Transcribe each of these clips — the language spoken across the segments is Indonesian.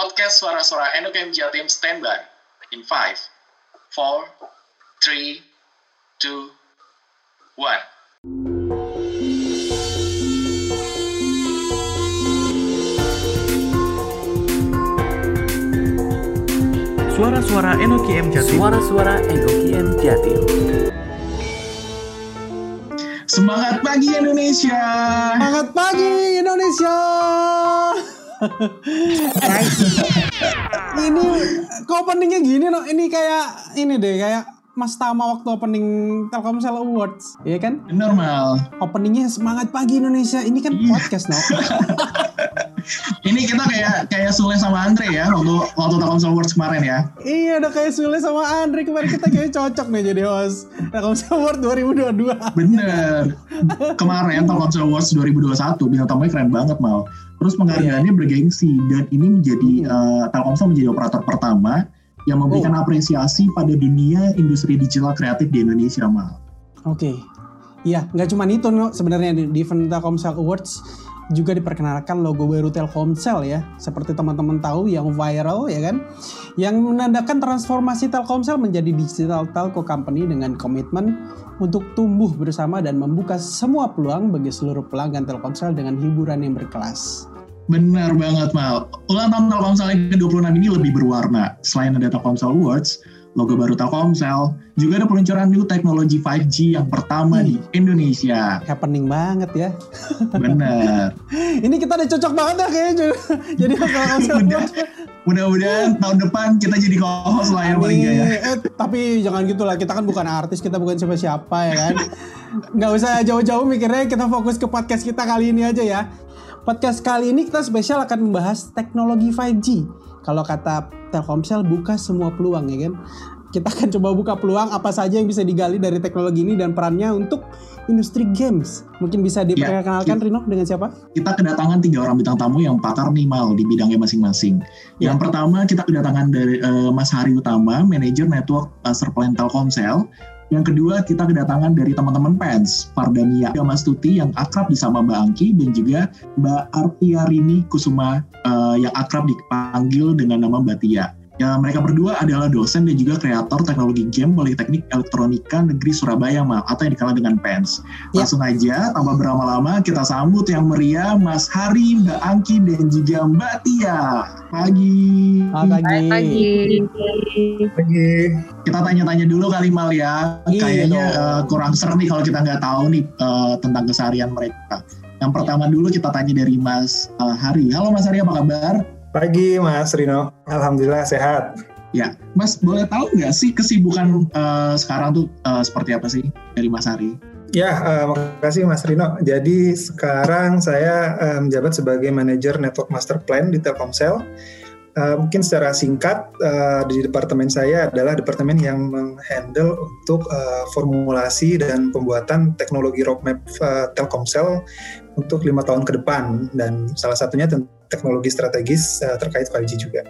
podcast suara-suara Endokem Jatim standby. In 5, 4, 3, 2, 1. Suara-suara NOKM Jatim. Suara-suara NOKM Jatim. Semangat pagi Indonesia! Semangat pagi Indonesia. ini kok openingnya gini no? Ini kayak ini deh kayak Mas Tama waktu opening Telkomsel Awards, ya kan? Normal. Openingnya semangat pagi Indonesia. Ini kan podcast no. Ini kita kayak kayak Sule sama Andre ya waktu waktu Telkomsel Awards kemarin ya. iya, udah kayak Sule sama Andre kemarin kita kayak cocok nih jadi host Telkomsel Awards 2022. Bener. Kemarin Telkomsel Awards 2021 bintang tamunya keren banget mal. Terus penghargaannya bergengsi dan ini menjadi eh, Telkomsel menjadi operator pertama yang memberikan apresiasi pada dunia industri digital kreatif di Indonesia mal. Oke. Iya, nggak cuma itu no. sebenarnya di, di Telkomsel Awards juga diperkenalkan logo baru Telkomsel ya. Seperti teman-teman tahu yang viral ya kan. Yang menandakan transformasi Telkomsel menjadi digital telco company dengan komitmen untuk tumbuh bersama dan membuka semua peluang bagi seluruh pelanggan Telkomsel dengan hiburan yang berkelas. Benar banget Mal. Ulang tahun Telkomsel yang ke-26 ini lebih berwarna. Selain ada Telkomsel Awards, logo baru Telkomsel, juga ada peluncuran new teknologi 5G yang pertama di Indonesia. Happening banget ya. Benar. Ini kita udah cocok banget dah kayaknya jadi host Telkomsel Udah. Awards. Mudah-mudahan tahun depan kita jadi co-host lah ya paling ya. Eh, tapi jangan gitu lah, kita kan bukan artis, kita bukan siapa-siapa ya kan. Nggak usah jauh-jauh mikirnya, kita fokus ke podcast kita kali ini aja ya. Podcast kali ini kita spesial akan membahas teknologi 5G. Kalau kata Telkomsel, buka semua peluang ya kan. Kita akan coba buka peluang apa saja yang bisa digali dari teknologi ini dan perannya untuk industri games. Mungkin bisa diperkenalkan Rino dengan siapa? Kita kedatangan tiga orang bintang tamu yang pakar nih Mal di bidangnya masing-masing. Yang Ya. pertama kita kedatangan dari eh, Mas Hari Utama, manajer network Master Plan Telkomsel. Yang kedua kita kedatangan dari teman-teman fans, Fardania Mas Tuti yang akrab disama Mbak Angki dan juga Mbak Artiarini Kusuma eh, yang akrab dipanggil dengan nama Mbak Tia. Ya, mereka berdua adalah dosen dan juga kreator teknologi game Politeknik Elektronika Negeri Surabaya, Mal, atau yang dikenal dengan PENS. Ya. Langsung aja, tanpa berlama-lama, kita sambut yang meriah Mas Hari, Mbak Angki, dan juga Mbak Tia. Pagi. Selamat pagi. Pagi. Kita tanya-tanya dulu kali Mal ya. Iya Kayaknya eh, kurang seru nih kalau kita nggak tahu nih eh, tentang keseharian mereka. Yang pertama dulu kita tanya dari Mas eh, Hari. Halo Mas Hari, apa kabar? Pagi Mas Rino. Alhamdulillah sehat. Ya, Mas boleh tahu nggak sih kesibukan eh, sekarang tuh eh, seperti apa sih dari Mas Hari? Ya, eh, makasih Mas Rino. Jadi sekarang saya menjabat sebagai manajer network master plan di Telkomsel. Eh, mungkin secara singkat eh, di departemen saya adalah departemen yang menghandle untuk eh, formulasi dan pembuatan teknologi roadmap eh, Telkomsel untuk lima tahun ke depan dan salah satunya tentang teknologi strategis eh, terkait 5G juga.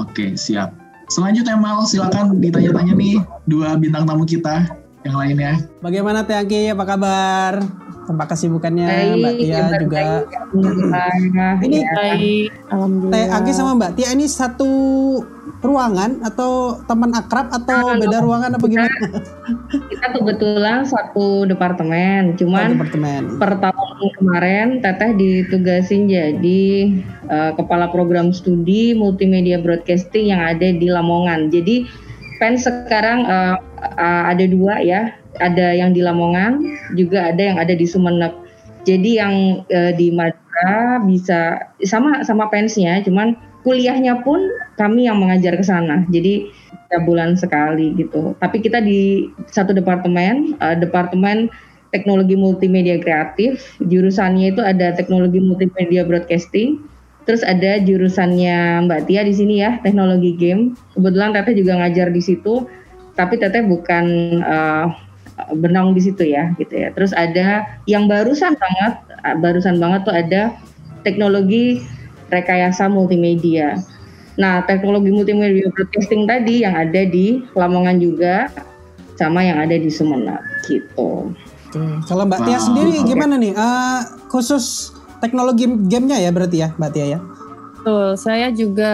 Oke, siap. Selanjutnya Mal, silakan ditanya-tanya nih dua bintang tamu kita yang lainnya. Bagaimana Teh Angki? Apa kabar? Tempat kesibukannya Mbak Tia juga. baik, Alhamdulillah. Ini Ya. baik. Alhamdulillah. Teh Angki sama Mbak Tia ini satu ruangan atau teman akrab atau Halo. beda ruangan apa gimana? kita kebetulan satu departemen, Oh, cuman departemen. per tahun kemarin Teteh ditugasin jadi eh, kepala program studi multimedia broadcasting yang ada di Lamongan. Jadi fans sekarang eh, eh, ada dua ya, ada yang di Lamongan, juga ada yang ada di Sumeneb. Jadi yang eh, di Madura bisa sama sama fansnya, cuman kuliahnya pun kami yang mengajar ke sana. Jadi tiga bulan sekali gitu. Tapi kita di satu departemen, eh, departemen teknologi multimedia kreatif. Jurusannya itu ada teknologi multimedia broadcasting. Terus ada jurusannya Mbak Tia di sini ya, teknologi game. Kebetulan Teteh juga ngajar di situ, tapi Teteh bukan eh, bernaung di situ ya, gitu ya. Terus ada yang barusan banget, eh, barusan banget tuh ada teknologi rekayasa multimedia. Nah, teknologi multimedia broadcasting tadi yang ada di Lamongan juga, sama yang ada di Sumeneb, gitu. Oke. Kalau Mbak Tia Wow. sendiri gimana nih? Eh, khusus teknologi gamenya ya berarti ya Mbak Tia ya? Betul, saya juga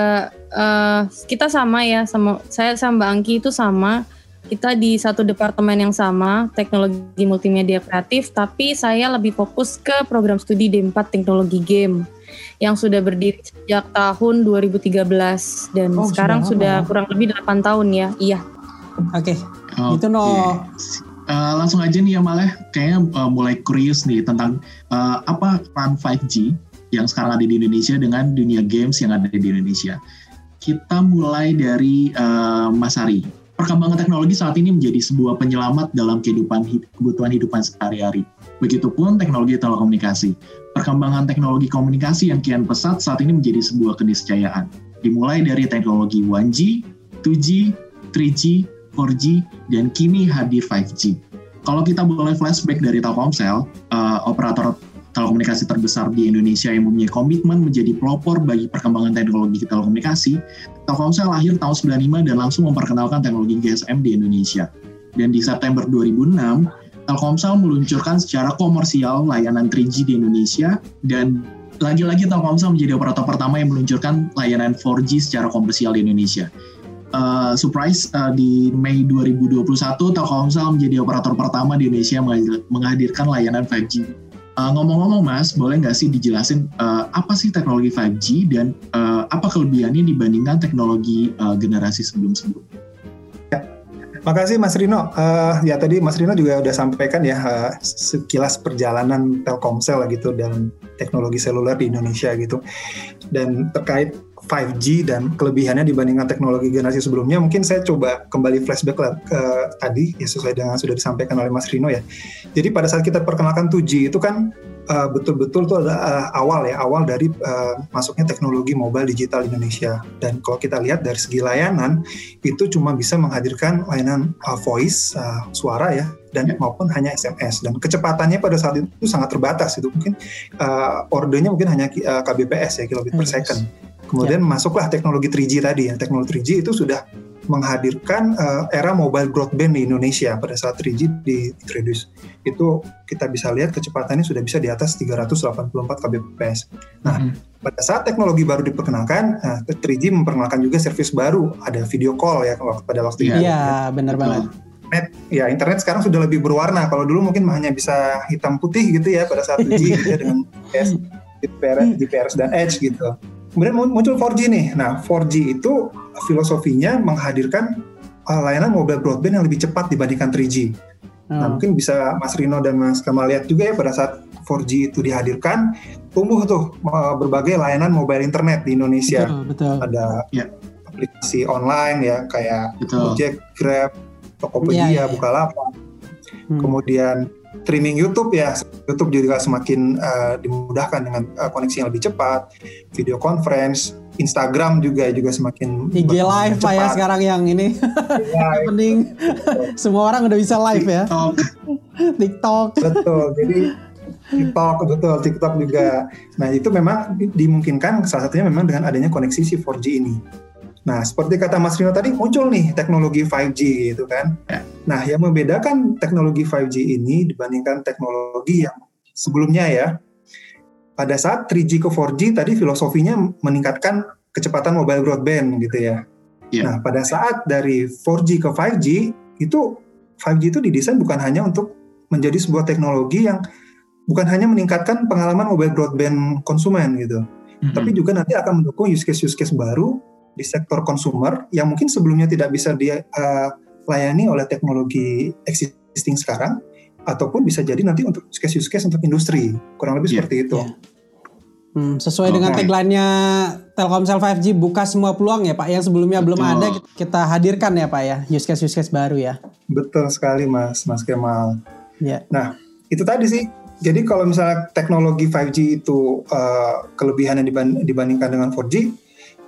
eh, kita sama ya sama saya sama Mbak Angki itu sama. Kita di satu departemen yang sama, teknologi multimedia kreatif, tapi saya lebih fokus ke program studi D4 teknologi game yang sudah berdiri sejak tahun 2013 dan Oh, sekarang sudah ya? kurang lebih 8 tahun ya. Iya. Oke, Oke. Itu, No. Eh, langsung aja nih ya malah kayaknya eh, mulai curious nih tentang eh, apa peran 5G yang sekarang ada di Indonesia dengan dunia games yang ada di Indonesia. Kita mulai dari eh, Mas Ari. Perkembangan teknologi saat ini menjadi sebuah penyelamat dalam kehidupan hid- kebutuhan hidupan sehari-hari. Begitupun teknologi telekomunikasi. Perkembangan teknologi komunikasi yang kian pesat saat ini menjadi sebuah keniscayaan. Dimulai dari teknologi 1G, 2G, 3G, 4G, dan kini hadir 5G. Kalau kita boleh flashback dari Telkomsel, eh, operator telekomunikasi terbesar di Indonesia yang mempunyai komitmen menjadi pelopor bagi perkembangan teknologi telekomunikasi, Telkomsel lahir tahun 95 dan langsung memperkenalkan teknologi GSM di Indonesia. Dan di September 2006, Telkomsel meluncurkan secara komersial layanan 3G di Indonesia dan lagi-lagi Telkomsel menjadi operator pertama yang meluncurkan layanan 4G secara komersial di Indonesia. Uh, surprise uh, di Mei 2021 Telkomsel menjadi operator pertama di Indonesia menghadirkan layanan 5G. Uh, ngomong-ngomong Mas, boleh nggak sih dijelasin uh, apa sih teknologi 5G dan uh, apa kelebihannya dibandingkan teknologi uh, generasi sebelum-sebelumnya? Makasih Mas Rino. Eh, ya tadi Mas Rino juga udah sampaikan ya eh, sekilas perjalanan Telkomsel gitu dalam teknologi seluler di Indonesia gitu. Dan terkait 5G dan kelebihannya dibandingkan teknologi generasi sebelumnya, mungkin saya coba kembali flashback lah ke tadi ya sesuai dengan sudah disampaikan oleh Mas Rino ya. Jadi pada saat kita perkenalkan 2G itu kan eh, betul-betul tuh ada eh, awal ya awal dari eh, masuknya teknologi mobile digital di Indonesia. Dan kalau kita lihat dari segi layanan itu cuma bisa menghadirkan layanan uh, voice uh, suara ya dan Ya. maupun hanya SMS dan kecepatannya pada saat itu sangat terbatas itu mungkin uh, ordernya mungkin hanya uh, kbps ya kilobit per Yes. second kemudian masuklah teknologi 3G tadi yang teknologi 3G itu sudah menghadirkan uh, era mobile broadband di Indonesia pada saat 3G diintroduce itu kita bisa lihat kecepatannya sudah bisa di atas 384 kbps nah Mhm. pada saat teknologi baru diperkenalkan, nah, 3G memperkenalkan juga service baru, ada video call ya kalau pada waktu itu. Iya, benar banget. Internet, ya internet sekarang sudah lebih berwarna. Kalau dulu mungkin hanya bisa hitam putih gitu ya pada saat 2G gitu ya, dengan GPS, GPRS, GPRS dan Edge gitu. Kemudian mun- muncul 4G nih. Nah 4G itu filosofinya menghadirkan uh, layanan mobile broadband yang lebih cepat dibandingkan 3G. Nah, Oh. mungkin bisa Mas Rino dan Mas Kamal lihat juga ya pada saat 4G itu dihadirkan, tumbuh tuh uh, berbagai layanan mobile internet di Indosia. Betul, betul. Ada Ya. aplikasi online ya kayak Betul. Gojek, Grab, Tokopedia, iya, iya. Bukalapak. Hmm. Kemudian streaming YouTube ya, YouTube juga semakin uh, dimudahkan dengan uh, koneksi yang lebih cepat, video conference, Instagram juga juga semakin IG live pak ya cepat. sekarang yang ini Live, penting. Semua orang udah bisa live ya. TikTok. TikTok. betul. Jadi TikTok betul, TikTok juga. Nah itu memang di- dimungkinkan salah satunya memang dengan adanya koneksi si 4G ini. Nah seperti kata Mas Rino tadi muncul nih teknologi 5G gitu kan. Ya. Nah yang membedakan teknologi 5G ini dibandingkan teknologi yang sebelumnya ya. Pada saat 3G ke 4G tadi filosofinya meningkatkan kecepatan mobile broadband gitu ya. Iya. Nah pada saat dari 4G ke 5G itu 5G itu didesain bukan hanya untuk menjadi sebuah teknologi yang bukan hanya meningkatkan pengalaman mobile broadband konsumen gitu, Mhm. tapi juga nanti akan mendukung use case use case baru di sektor consumer yang mungkin sebelumnya tidak bisa dilayani oleh teknologi existing sekarang ataupun bisa jadi nanti untuk use case use case untuk industri kurang lebih Iya, seperti itu. iya. Hmm, sesuai Oke. dengan tagline-nya Telkomsel 5G buka semua peluang ya Pak. Yang sebelumnya belum Betul. ada kita hadirkan ya Pak ya. Use case use case baru ya. Betul sekali Mas Mas Kemal. Ya. Nah, itu tadi sih. Jadi kalau misalnya teknologi 5G itu uh, kelebihannya diban- dibandingkan dengan 4G,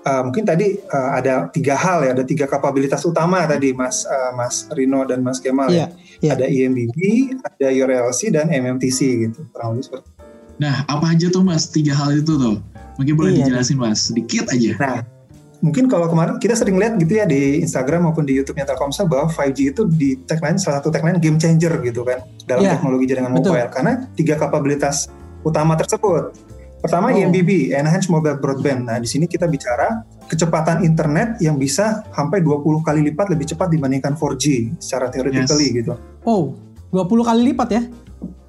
uh, mungkin tadi uh, ada tiga hal ya, ada tiga kapabilitas utama tadi Mas uh, Mas Rino dan Mas Kemal Iya, ya. iya. Ada IMBB, ada URLC dan MMTC gitu. Kurang lebih seperti Nah, apa aja tuh Mas tiga hal itu tuh? Mungkin boleh Iya. dijelasin Mas, sedikit aja. Nah, mungkin kalau kemarin kita sering lihat gitu ya di Instagram maupun di YouTube-nya Telkomsel bahwa 5G itu di tagline salah satu tagline game changer gitu kan dalam Iya, teknologi jaringan betul. mobile karena tiga kapabilitas utama tersebut. Pertama Oh. EMBB, Enhanced Mobile Broadband. Nah, di sini kita bicara kecepatan internet yang bisa sampai 20 kali lipat lebih cepat dibandingkan 4G secara theoretically gitu. Oh, 20 kali lipat ya?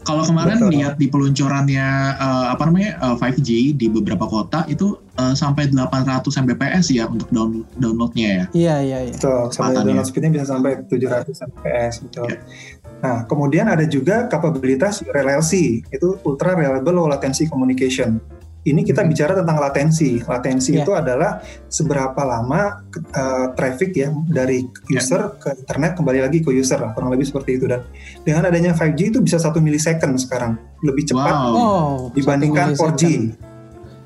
Kalau kemarin Betul. lihat di peluncurannya eh, apa namanya eh, 5G di beberapa kota itu eh, sampai 800 Mbps ya untuk down, downloadnya ya. Iya, iya, iya. Betul, sampai download speednya bisa sampai 700 Mbps betul. Ya. Nah, kemudian ada juga kapabilitas RLC, itu Ultra Reliable Low Latency Communication. Ini kita Hmm. bicara tentang latensi. Latensi Ya. itu adalah seberapa lama uh, traffic ya dari Ya. user ke internet kembali lagi ke user lah, kurang lebih seperti itu. Dan dengan adanya 5G itu bisa satu milisecond sekarang, lebih cepat Wow. Oh, dibandingkan satu 4G.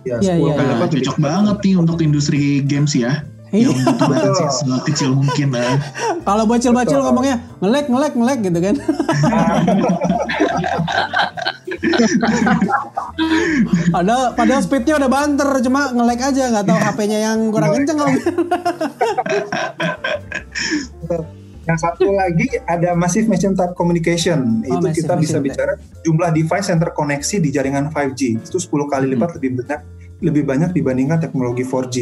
Ya, Iya, 10 iya, kali Nah, lipat lebih cocok banget nih untuk industri games ya. Iya. Yang butuh latensi sekecil mungkin lah. Kalau bocil-bocil ngomongnya ngelek, ngelek, ngelek gitu kan. padahal, padahal speednya udah banter, cuma ngelek aja, nggak tahu HP-nya yang kurang kenceng kalau Yang satu lagi ada Massive Machine Type Communication. Oh, itu Massive kita bisa bicara jumlah device yang terkoneksi di jaringan 5G. Itu 10 kali Hmm. lipat lebih banyak lebih banyak dibandingkan teknologi 4G.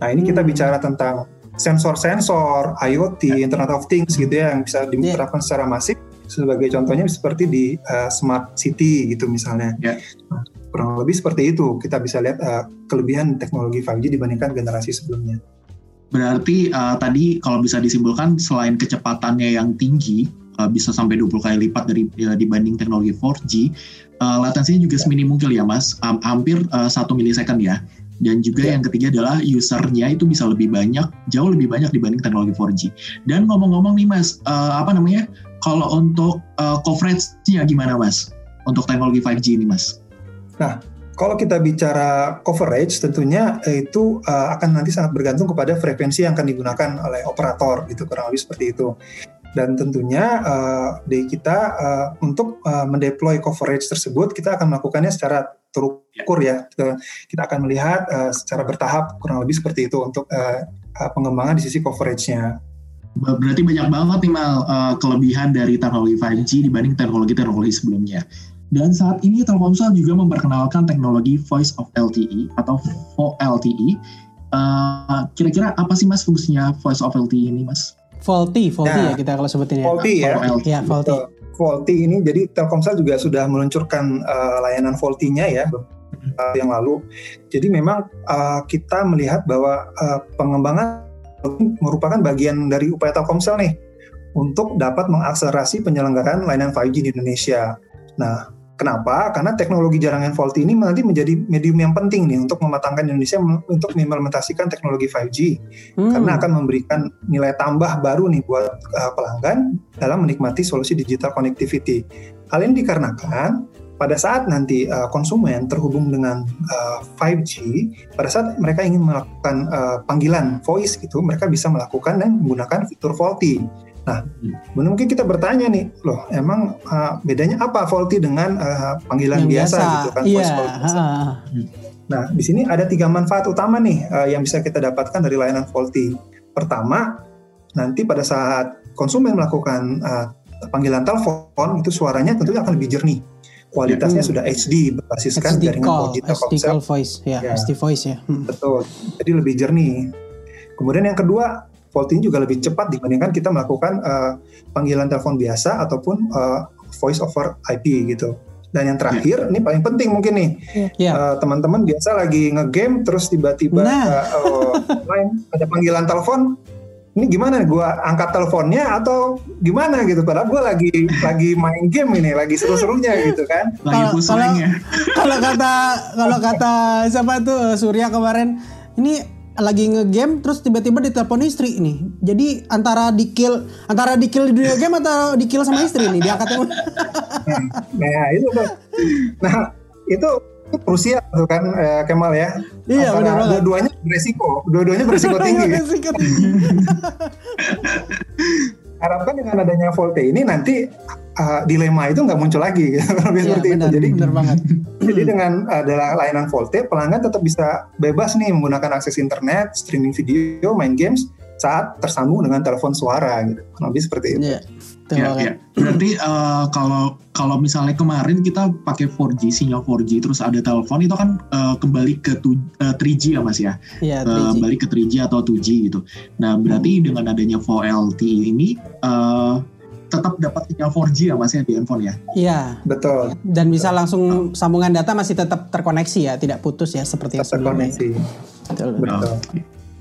Nah, ini kita Hmm. bicara tentang sensor-sensor, IoT, Internet of Things gitu ya yang bisa Iya. diterapkan secara masif. Sebagai contohnya seperti di uh, smart city gitu misalnya. Ya. Nah, kurang lebih seperti itu. Kita bisa lihat uh, kelebihan teknologi 5G dibandingkan generasi sebelumnya. Berarti eh, tadi kalau bisa disimpulkan selain kecepatannya yang tinggi bisa sampai 20 kali lipat dari dibanding teknologi 4G, eh, latensinya juga seminim mungkin ya Mas, Ham- hampir eh, satu milisecond ya. Dan juga Ya. yang ketiga adalah usernya itu bisa lebih banyak, jauh lebih banyak dibanding teknologi 4G. Dan ngomong-ngomong nih Mas, eh, apa namanya? Kalau untuk eh, coverage-nya gimana Mas? Untuk teknologi 5G ini Mas? Kalau kita bicara coverage, tentunya itu eh, akan nanti sangat bergantung kepada frekuensi yang akan digunakan oleh operator, gitu kurang lebih seperti itu. Dan tentunya eh, di kita eh, untuk eh, mendeploy coverage tersebut, kita akan melakukannya secara terukur ya. Kita, akan melihat eh, secara bertahap, kurang lebih seperti itu untuk eh, pengembangan di sisi coverage-nya. Ber- Berarti banyak banget nih Mal eh, kelebihan dari teknologi 5G dibanding teknologi-teknologi sebelumnya. Dan saat ini Telkomsel juga memperkenalkan teknologi Voice of LTE atau VoLTE. Eh, Kira-kira apa sih Mas fungsinya Voice of LTE ini Mas? Faulty, faulty Nah, ya kita kalau sebutin ya. Faulty ya. VoLTE. Ya, faulty. Betul. VoLTE ini jadi Telkomsel juga sudah meluncurkan uh, layanan VoLTE-nya ya uh, yang lalu. Jadi memang uh, kita melihat bahwa uh, pengembangan merupakan bagian dari upaya Telkomsel nih untuk dapat mengakselerasi penyelenggaraan layanan 5G di Indonesia. Nah, kenapa? Karena teknologi jaringan VoLTE ini nanti menjadi medium yang penting nih untuk mematangkan Indonesia untuk mengimplementasikan teknologi 5G Hmm. karena akan memberikan nilai tambah baru nih buat uh, pelanggan dalam menikmati solusi digital connectivity. Hal ini dikarenakan pada saat nanti uh, konsumen terhubung dengan uh, 5G, pada saat mereka ingin melakukan uh, panggilan voice gitu, mereka bisa melakukan dan menggunakan fitur VoLTE. Nah, mungkin kita bertanya nih, loh, emang uh, bedanya apa VoLTE dengan uh, panggilan Yang biasa, gitu kan? Iya. voice call biasa? ha. Nah, di sini ada tiga manfaat utama nih eh, yang bisa kita dapatkan dari layanan VoLTE. Pertama, nanti pada saat konsumen melakukan eh, panggilan telepon, itu suaranya tentunya akan lebih jernih. Kualitasnya Hmm. sudah HD berbasiskan SD jaringan call, 4G SD Telkomsel. call voice, ya, Ya. Voice ya. Hmm. Betul. Jadi lebih jernih. Kemudian yang kedua, VoLTE juga lebih cepat dibandingkan kita melakukan eh, panggilan telepon biasa ataupun eh, voice over IP gitu. Dan yang terakhir, ini paling penting mungkin nih, Ya. Eh, teman-teman biasa lagi ngegame terus tiba-tiba Nah. eh, oh, main ada panggilan telepon ini gimana gue angkat teleponnya atau gimana gitu padahal gue lagi lagi main game ini lagi seru-serunya gitu kan Lagi Kalau- pusing ya. kalau kata kalau kata siapa tuh Surya kemarin ini lagi ngegame terus tiba-tiba ditelepon istri nih. Jadi antara di kill antara di kill di dunia game atau di kill sama istri nih diangkatnya. nah itu nah itu itu krusial tuh kan eh, Kemal ya Iya, Antara benar banget. dua-duanya beresiko dua-duanya beresiko tinggi Resiko tinggi. harapkan dengan adanya volte ini nanti uh, dilema itu nggak muncul lagi gitu Iya, seperti benar, itu jadi benar banget. Jadi dengan adalah layanan VoLTE, pelanggan tetap bisa bebas nih menggunakan akses internet, streaming video, main games saat tersambung dengan telepon suara gitu. Kurang lebih seperti itu. Iya. Betul Ya, ya. Berarti eh, kalau kalau misalnya kemarin kita pakai 4G sinyal 4G terus ada telepon itu kan eh, kembali ke tu- eh, 3G ya Mas ya. Iya, 3G. balik ke 3G atau 2G gitu. Nah, berarti dengan adanya 4LT ini eh, tetap dapat sinyal 4G ya Mas ya di handphone ya. Iya. Betul. Dan bisa langsung sambungan data masih tetap terkoneksi ya, tidak putus ya seperti yang Tetap sebelumnya. terkoneksi. Betul. Betul.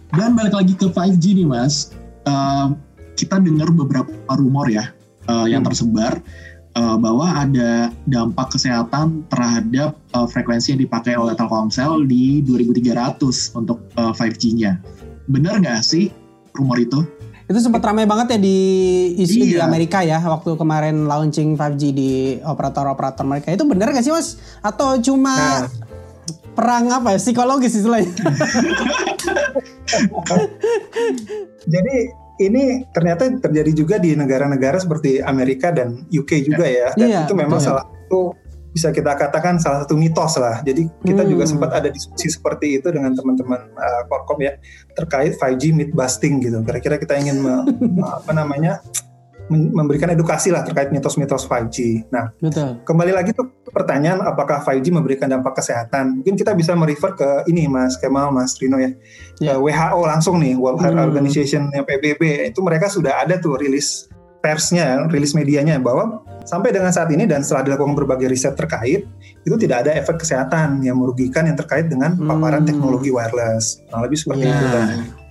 Dan balik lagi ke 5G nih Mas, Eh, kita dengar beberapa rumor ya eh, yang Hmm. tersebar eh, bahwa ada dampak kesehatan terhadap eh, frekuensi yang dipakai oleh Telkomsel di 2300 untuk eh, 5G-nya. Benar nggak sih rumor itu? Itu sempat ramai banget ya di isu di Iya. Amerika ya waktu kemarin launching 5G di operator-operator mereka. Itu benar gak sih Mas? Atau cuma Nah. perang apa ya? Psikologis istilahnya? Jadi ini ternyata terjadi juga di negara-negara seperti Amerika dan UK juga ya. Dan Iya, itu memang betul. salah satu bisa kita katakan salah satu mitos lah. Jadi kita Hmm. juga sempat ada diskusi seperti itu dengan teman-teman uh, Qualcomm ya terkait 5G myth busting gitu. Kira-kira kita ingin me- apa namanya memberikan edukasi lah terkait mitos-mitos 5G. Nah, Betul. kembali lagi tuh pertanyaan apakah 5G memberikan dampak kesehatan? Mungkin kita bisa merefer ke ini Mas Kemal, Mas Rino ya. Ya. Ke WHO langsung nih, World Health Hmm. Organization yang PBB itu mereka sudah ada tuh rilis persnya, rilis medianya bahwa sampai dengan saat ini dan setelah dilakukan berbagai riset terkait itu tidak ada efek kesehatan yang merugikan yang terkait dengan paparan Hmm. teknologi wireless. Nah, lebih seperti Ya. itu. kan.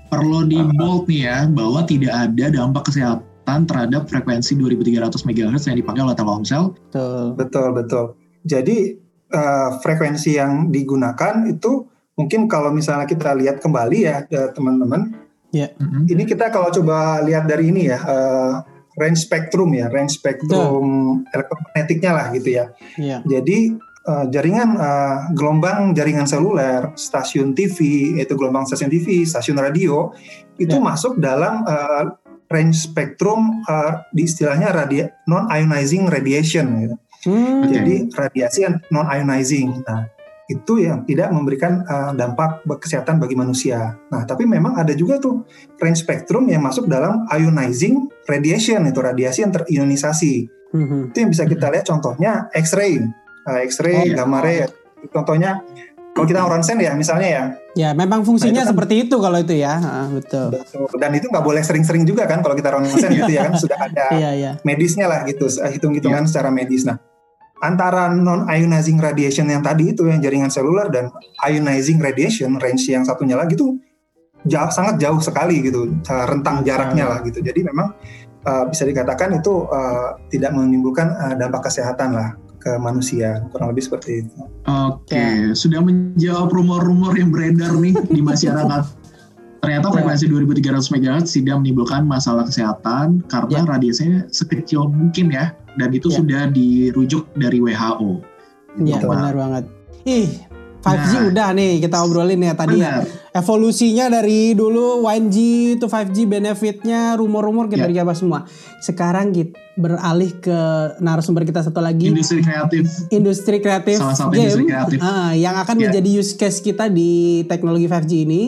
Perlu di bold nih ya bahwa tidak ada dampak kesehatan terhadap frekuensi 2300 MHz yang dipakai oleh Telkomsel. Betul. Betul, betul. Jadi eh, frekuensi yang digunakan itu mungkin kalau misalnya kita lihat kembali ya teman-teman, Mhm. ini kita kalau coba lihat dari ini ya eh, range spektrum ya, range spektrum elektromagnetiknya lah gitu ya. Iya. Jadi eh, jaringan eh, gelombang jaringan seluler, stasiun TV, yaitu gelombang stasiun TV, stasiun radio itu Ya. masuk dalam eh, range spektrum eh, di istilahnya radia non ionizing radiation gitu. Hmm. Jadi radiasi yang non ionizing. Nah, itu yang tidak memberikan uh, dampak kesehatan bagi manusia. Nah, tapi memang ada juga tuh range spektrum yang masuk dalam ionizing radiation itu radiasi yang terionisasi. Mhm. Itu yang bisa kita lihat contohnya X-ray, Uh, X-ray, Oh, iya. gamma ray. Contohnya kalau kita ronsen ya misalnya ya, Ya, memang fungsinya Nah, itu kan- seperti itu kalau itu ya. Ah, betul. betul. dan itu nggak boleh sering-sering juga kan kalau kita ronsen gitu ya kan sudah ada Iya, iya. medisnya lah gitu, eh, hitung-hitungan secara medis. Nah, antara non ionizing radiation yang tadi itu yang jaringan seluler dan ionizing radiation range yang satunya lagi tuh jauh sangat jauh sekali gitu rentang jaraknya lah gitu. Jadi memang eh, bisa dikatakan itu eh, tidak menimbulkan eh, dampak kesehatan lah ke manusia kurang lebih seperti itu. Oke, sudah menjawab rumor-rumor yang beredar nih di masyarakat. Ternyata frekuensi 2300 MHz tidak menimbulkan masalah kesehatan karena radiasinya sekecil mungkin ya, dan itu Ya. sudah dirujuk dari WHO. Iya, benar banget. Ih, 5G Nah. udah nih kita obrolin ya tadi ya. Benar. Evolusinya dari dulu 1G itu 5G benefitnya, rumor-rumor kita Ya. dijawab semua. Sekarang kita beralih ke narasumber kita satu lagi. Industri kreatif. industri kreatif Salah satu game industri kreatif. ah, yang akan Ya. menjadi use case kita di teknologi 5G ini.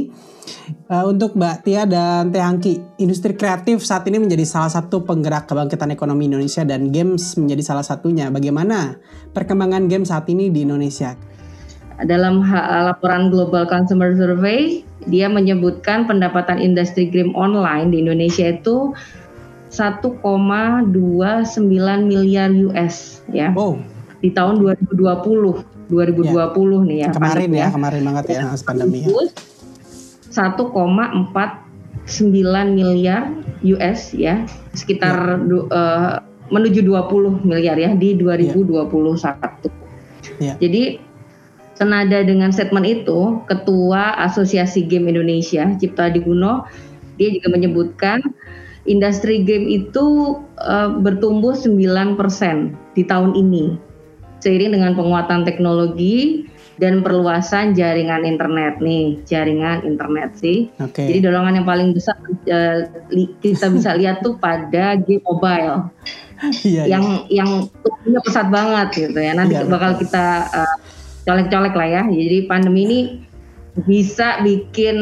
Eh, untuk Mbak Tia dan Teh Hangki, industri kreatif saat ini menjadi salah satu penggerak kebangkitan ekonomi Indonesia dan games menjadi salah satunya. Bagaimana perkembangan game saat ini di Indonesia? Dalam laporan Global Consumer Survey, dia menyebutkan pendapatan industri game online di Indonesia itu 1,29 miliar US ya Oh, di tahun 2020 2020 nih ya kemarin ya, kemarin banget ya pas pandemi ya. Terus 1,49 miliar US ya sekitar du- eh, menuju 20 miliar ya di 2021. Iya. Jadi senada dengan statement itu, Ketua Asosiasi Game Indonesia Cipta Diguno dia juga menyebutkan industri game itu eh, bertumbuh 9% di tahun ini seiring dengan penguatan teknologi dan perluasan jaringan internet nih, jaringan internet sih. Oke. Jadi dorongan yang paling besar li- kita bisa lihat tuh pada game mobile Iya, iya. yang yang tumbuhnya pesat banget gitu ya. Nanti Iya, bakal betul. kita eh, colek-colek lah ya. Jadi pandemi ini bisa bikin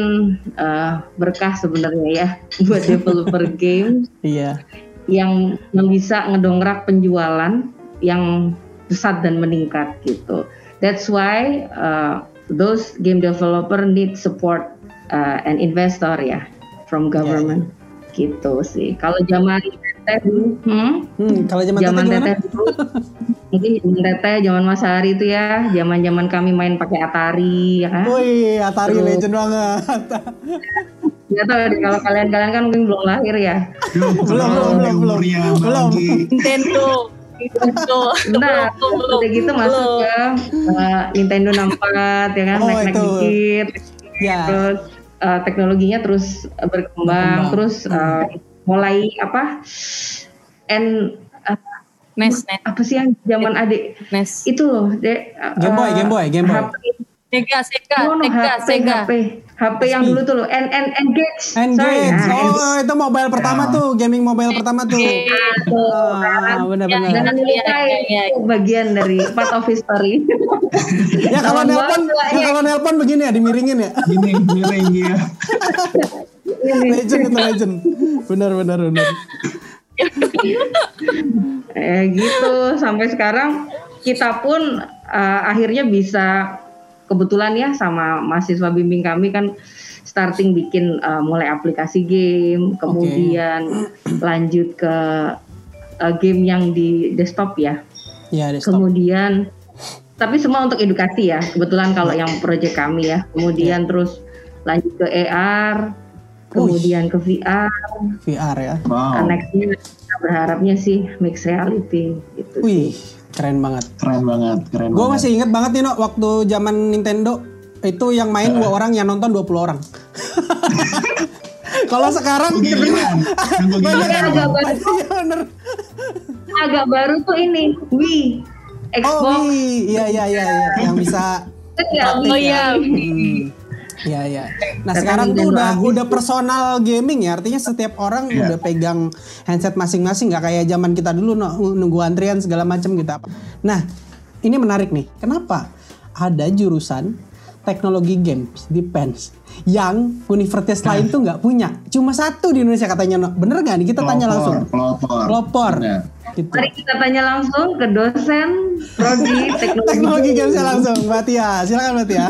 uh, berkah sebenarnya ya buat developer game Iya. yang yang bisa ngedongkrak penjualan yang pesat dan meningkat gitu. That's why uh, those game developer need support uh, and investor ya from government gitu sih. Kalau zaman teteh dulu, hmm? Hmm, kalau zaman, zaman teteh dulu, mungkin zaman teteh, zaman Mas Hari itu ya, zaman zaman kami main pakai Atari ya kan. Wih, Atari Terus- legend banget. Nggak tahu deh kalau kalian-kalian kan mungkin belum lahir ya. Belum, belum, belum, belum. Belum. Nintendo. Nintendo. Nah, udah gitu masuk ke uh, Nintendo 64 ya kan, Oh, naik-naik dikit. Ya. Terus uh, teknologinya terus berkembang, Berkembang. terus uh, mulai apa? And uh, NES, NES, apa sih yang zaman adik NES. itu loh, dek. uh, Game Boy, Game Boy, Game Boy. HP, Sega, Sega, no, no, Sega, HP, Sega. HP, HP yang dulu tuh loh, N N Engage. Sorry, Engage. nah, Oh, itu mobile pertama Ya. tuh, gaming mobile pertama tuh. Ah, benar-benar. Jangan Iya, dilupain, iya, iya. itu bagian dari part of history. Ya kalau nelpon, ya kalau nelpon begini ya dimiringin ya. Gini, miring ya. Legend itu legend. Benar benar benar. eh gitu. Sampai sekarang kita pun eh, akhirnya bisa kebetulan ya sama mahasiswa bimbing kami kan starting bikin eh, mulai aplikasi game kemudian lanjut ke eh, game yang di desktop ya. Ya, desktop. kemudian tapi semua untuk edukasi ya. Kebetulan kalau yang proyek kami ya. Kemudian terus lanjut ke AR kemudian ke VR VR ya. Wow, nextnya kita berharapnya sih mixed reality gitu Wih, keren banget. keren banget, keren Gue banget. masih inget banget nih, no, waktu zaman Nintendo itu yang main dua orang yang nonton 20 orang. Kalau sekarang Agak baru, Iya, agak baru tuh ini Wii Oh, Xbox wih. iya iya iya iya. yang bisa nggak Oh Wii. iya. Hmm. Iya iya. Nah sekarang tuh udah habis udah personal gaming ya, artinya setiap orang Iya. udah pegang handset masing-masing, nggak kayak zaman kita dulu nunggu antrian segala macam gitu apa. Nah ini menarik nih, kenapa ada jurusan teknologi games di PENS yang universitas Nah. lain tuh nggak punya, cuma satu di Indonesia katanya. Bener nggak nih? Kita tanya Pelopor, langsung. Pelopor. Pelopor. Bener. Gitu. Mari kita tanya langsung ke dosen prodi teknologi. Teknologi games langsung, Mbak Tia. Silakan Mbak Tia.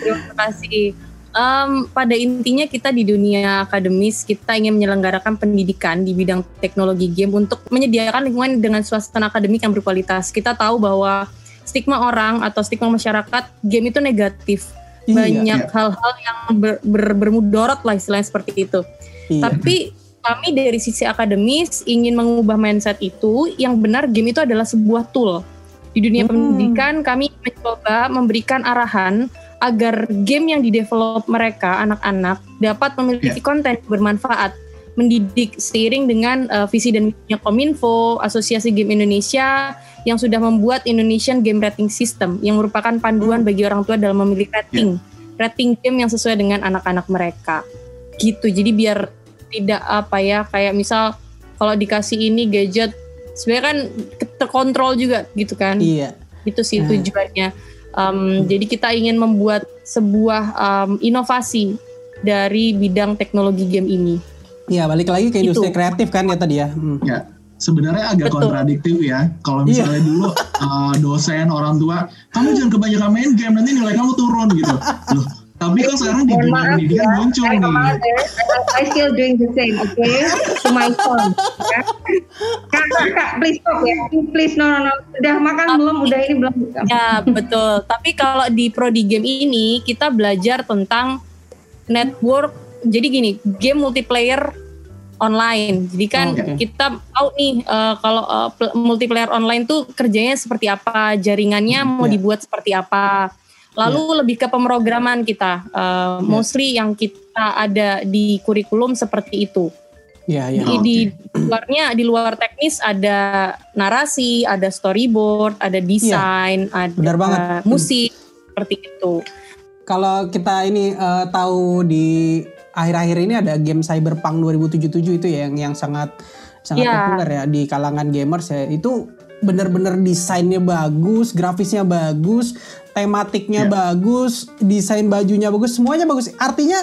Terima kasih. Em, pada intinya kita di dunia akademis kita ingin menyelenggarakan pendidikan di bidang teknologi game untuk menyediakan lingkungan dengan suasana akademik yang berkualitas. Kita tahu bahwa stigma orang atau stigma masyarakat game itu negatif. Iya, Banyak iya. hal-hal yang ber, ber- bermudorot lah istilahnya seperti itu. Iya. Tapi kami dari sisi akademis ingin mengubah mindset itu yang benar game itu adalah sebuah tool. Di dunia Hmm. pendidikan kami mencoba memberikan arahan agar game yang didevelop mereka anak-anak dapat memiliki konten yang bermanfaat, mendidik seiring dengan uh, visi dan misinya Kominfo, Asosiasi Game Indonesia yang sudah membuat Indonesian Game Rating System yang merupakan panduan bagi orang tua dalam memilih rating, rating game yang sesuai dengan anak-anak mereka. Gitu. Jadi biar tidak apa ya kayak misal kalau dikasih ini gadget sebenarnya kan terkontrol juga gitu kan Iya. itu sih Hmm. tujuannya Um, jadi kita ingin membuat sebuah um, inovasi dari bidang teknologi game ini Iya, balik lagi ke industri Itu. kreatif kan ya tadi ya. Hmm. Ya, sebenarnya agak Betul. kontradiktif ya. Kalau Iya. misalnya dulu uh, dosen orang tua, kamu jangan kebanyakan main game nanti nilai kamu turun gitu. Loh, tapi kan sekarang di dunia pendidikan ya, muncul nih. kemarin, I still doing the same, okay? To my phone. Ya. Kak, kak, kak, please stop ya. Please, no, no, no. Udah makan belum? Udah ini belum? ya betul tapi kalau di prodi game ini kita belajar tentang network jadi gini game multiplayer online jadi kan Oke. kita tahu nih eh, kalau pl- multiplayer online tuh kerjanya seperti apa jaringannya mau Ya. dibuat seperti apa lalu lebih ke pemrograman kita eh, mostly yang kita ada di kurikulum seperti itu Iya, iya. di, di luarnya di luar teknis ada narasi, ada storyboard, ada desain, ada Iya. benar banget. musik seperti itu. Kalau kita ini eh, tahu di akhir-akhir ini ada game Cyberpunk 2077 itu ya yang yang sangat sangat Iya. populer ya di kalangan gamers ya. Itu benar-benar desainnya bagus, grafisnya bagus, tematiknya Ya. bagus, desain bajunya bagus, semuanya bagus. Artinya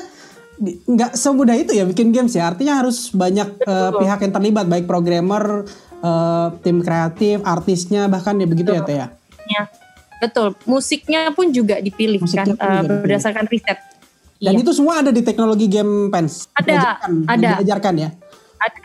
nggak semudah itu ya bikin games ya. Artinya harus banyak eh, pihak yang terlibat, baik programmer, eh, tim kreatif, artisnya, bahkan ya begitu ya Teh ya. Ya, betul. Musiknya pun juga dipilih Musiknya kan pun juga dipilih. berdasarkan riset. Dan Iya, itu semua ada di teknologi game pens. Ada, Diajarkan, ada. Diajarkan ya. ada.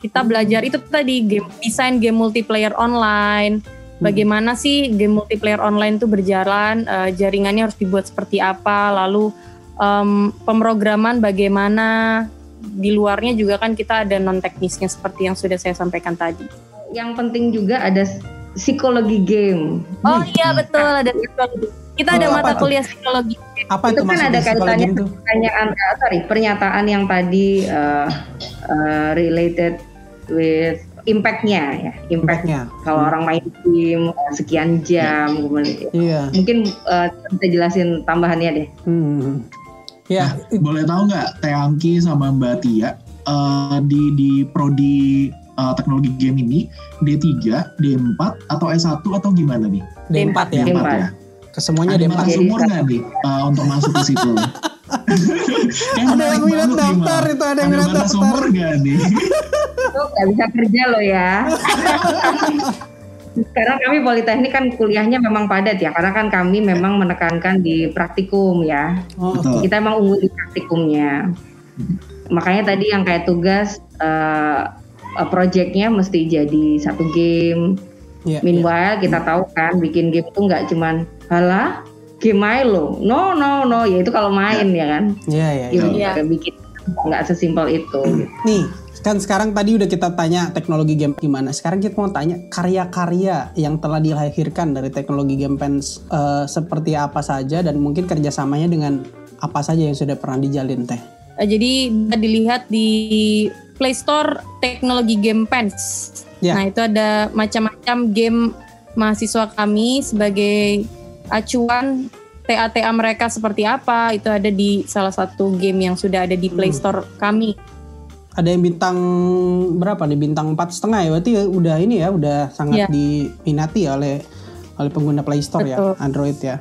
Kita belajar itu tadi game desain game multiplayer online. Hmm. Bagaimana sih game multiplayer online itu berjalan? eh, jaringannya harus dibuat seperti apa? Lalu em, pemrograman bagaimana? Di luarnya juga kan kita ada non teknisnya seperti yang sudah saya sampaikan tadi. Yang penting juga ada psikologi game. Oh iya betul ada psikologi. Kita ada Oh, apa mata kuliah psikologi. Apa itu itu kan ada kaitannya itu? pertanyaan eh, sorry pernyataan yang tadi eh, eh, related with impactnya ya impact Impactnya. kalau orang main game eh, sekian jam kemudian Iya. mungkin eh, bisa jelasin tambahannya deh Hmm. Ya, Boleh tahu nggak Teh Angki sama Mbak Tia eh, di di prodi eh, teknologi game ini D3, D4 atau S1 atau gimana nih? D4 ya. D4 D4. ya. Kesemuanya Ada D4. batas Jadi umur nggak nih eh, untuk masuk ke situ? Kayak Ada yang minat nih, daftar itu, ada yang minat daftar. umur nggak nih? itu nggak bisa kerja loh ya sekarang kami politeknik kan kuliahnya memang padat ya karena kan kami memang menekankan di praktikum ya Oh, Betul. kita emang unggul di praktikumnya makanya tadi yang kayak tugas eh eh, projectnya mesti jadi satu game iya. meanwhile kita tahu kan bikin game tuh nggak cuman halah game main lo no no no ya itu kalau main ya kan Iya, iya, iya. Game Iya. bikin nggak sesimpel itu gitu. Nih, kan sekarang tadi udah kita tanya teknologi game gimana. Sekarang kita mau tanya karya-karya yang telah dilahirkan dari teknologi game pens eh, seperti apa saja dan mungkin kerjasamanya dengan apa saja yang sudah pernah dijalin teh. Eh, jadi dilihat di Play Store teknologi game pens. Ya. Nah itu ada macam-macam game mahasiswa kami sebagai acuan TA-TA mereka seperti apa itu ada di salah satu game yang sudah ada di Play Hmm. Store kami. Ada yang bintang berapa nih? Bintang empat setengah ya. Berarti udah ini ya, udah sangat Iya. diminati oleh oleh pengguna Play Store ya, Betul. Android ya.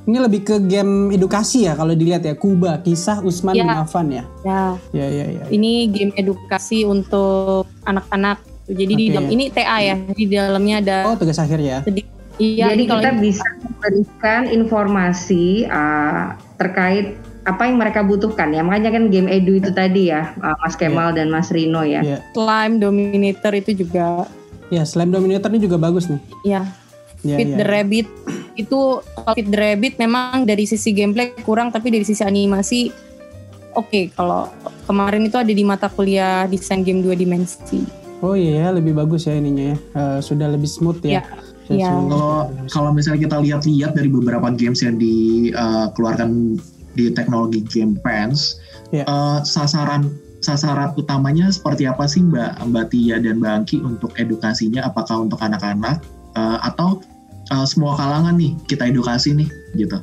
Ini lebih ke game edukasi ya kalau dilihat ya. Kuba, kisah Usman Iya. bin Affan ya. Ya Ya ya ya. ini game edukasi untuk anak-anak. Jadi di Oke. dalam ini TA ya di dalamnya ada Oh, tugas akhir ya. sedikit. Iya, Jadi kalau kita ini- bisa memberikan informasi uh, terkait apa yang mereka butuhkan ya. Makanya kan game edu itu tadi ya, uh, Mas Kemal dan Mas Rino ya. Iya. Slime Dominator itu juga Ya, Slime Dominator ini juga bagus nih. ya Ya, Feed ya. the Rabbit itu the Rabbit memang dari sisi gameplay kurang tapi dari sisi animasi oke kalau kemarin itu ada di mata kuliah desain game dua dimensi. Oh iya, ya, lebih bagus ya ininya ya. Eh, sudah lebih smooth ya. Iya. Iya. Kalau kalau misalnya kita lihat-lihat dari beberapa games yang dikeluarkan di teknologi game pens, Iya. eh, sasaran sasaran utamanya seperti apa sih Mbak Mbak Tia dan Mbak Angki untuk edukasinya? Apakah untuk anak-anak eh, atau eh, semua kalangan nih kita edukasi nih gitu?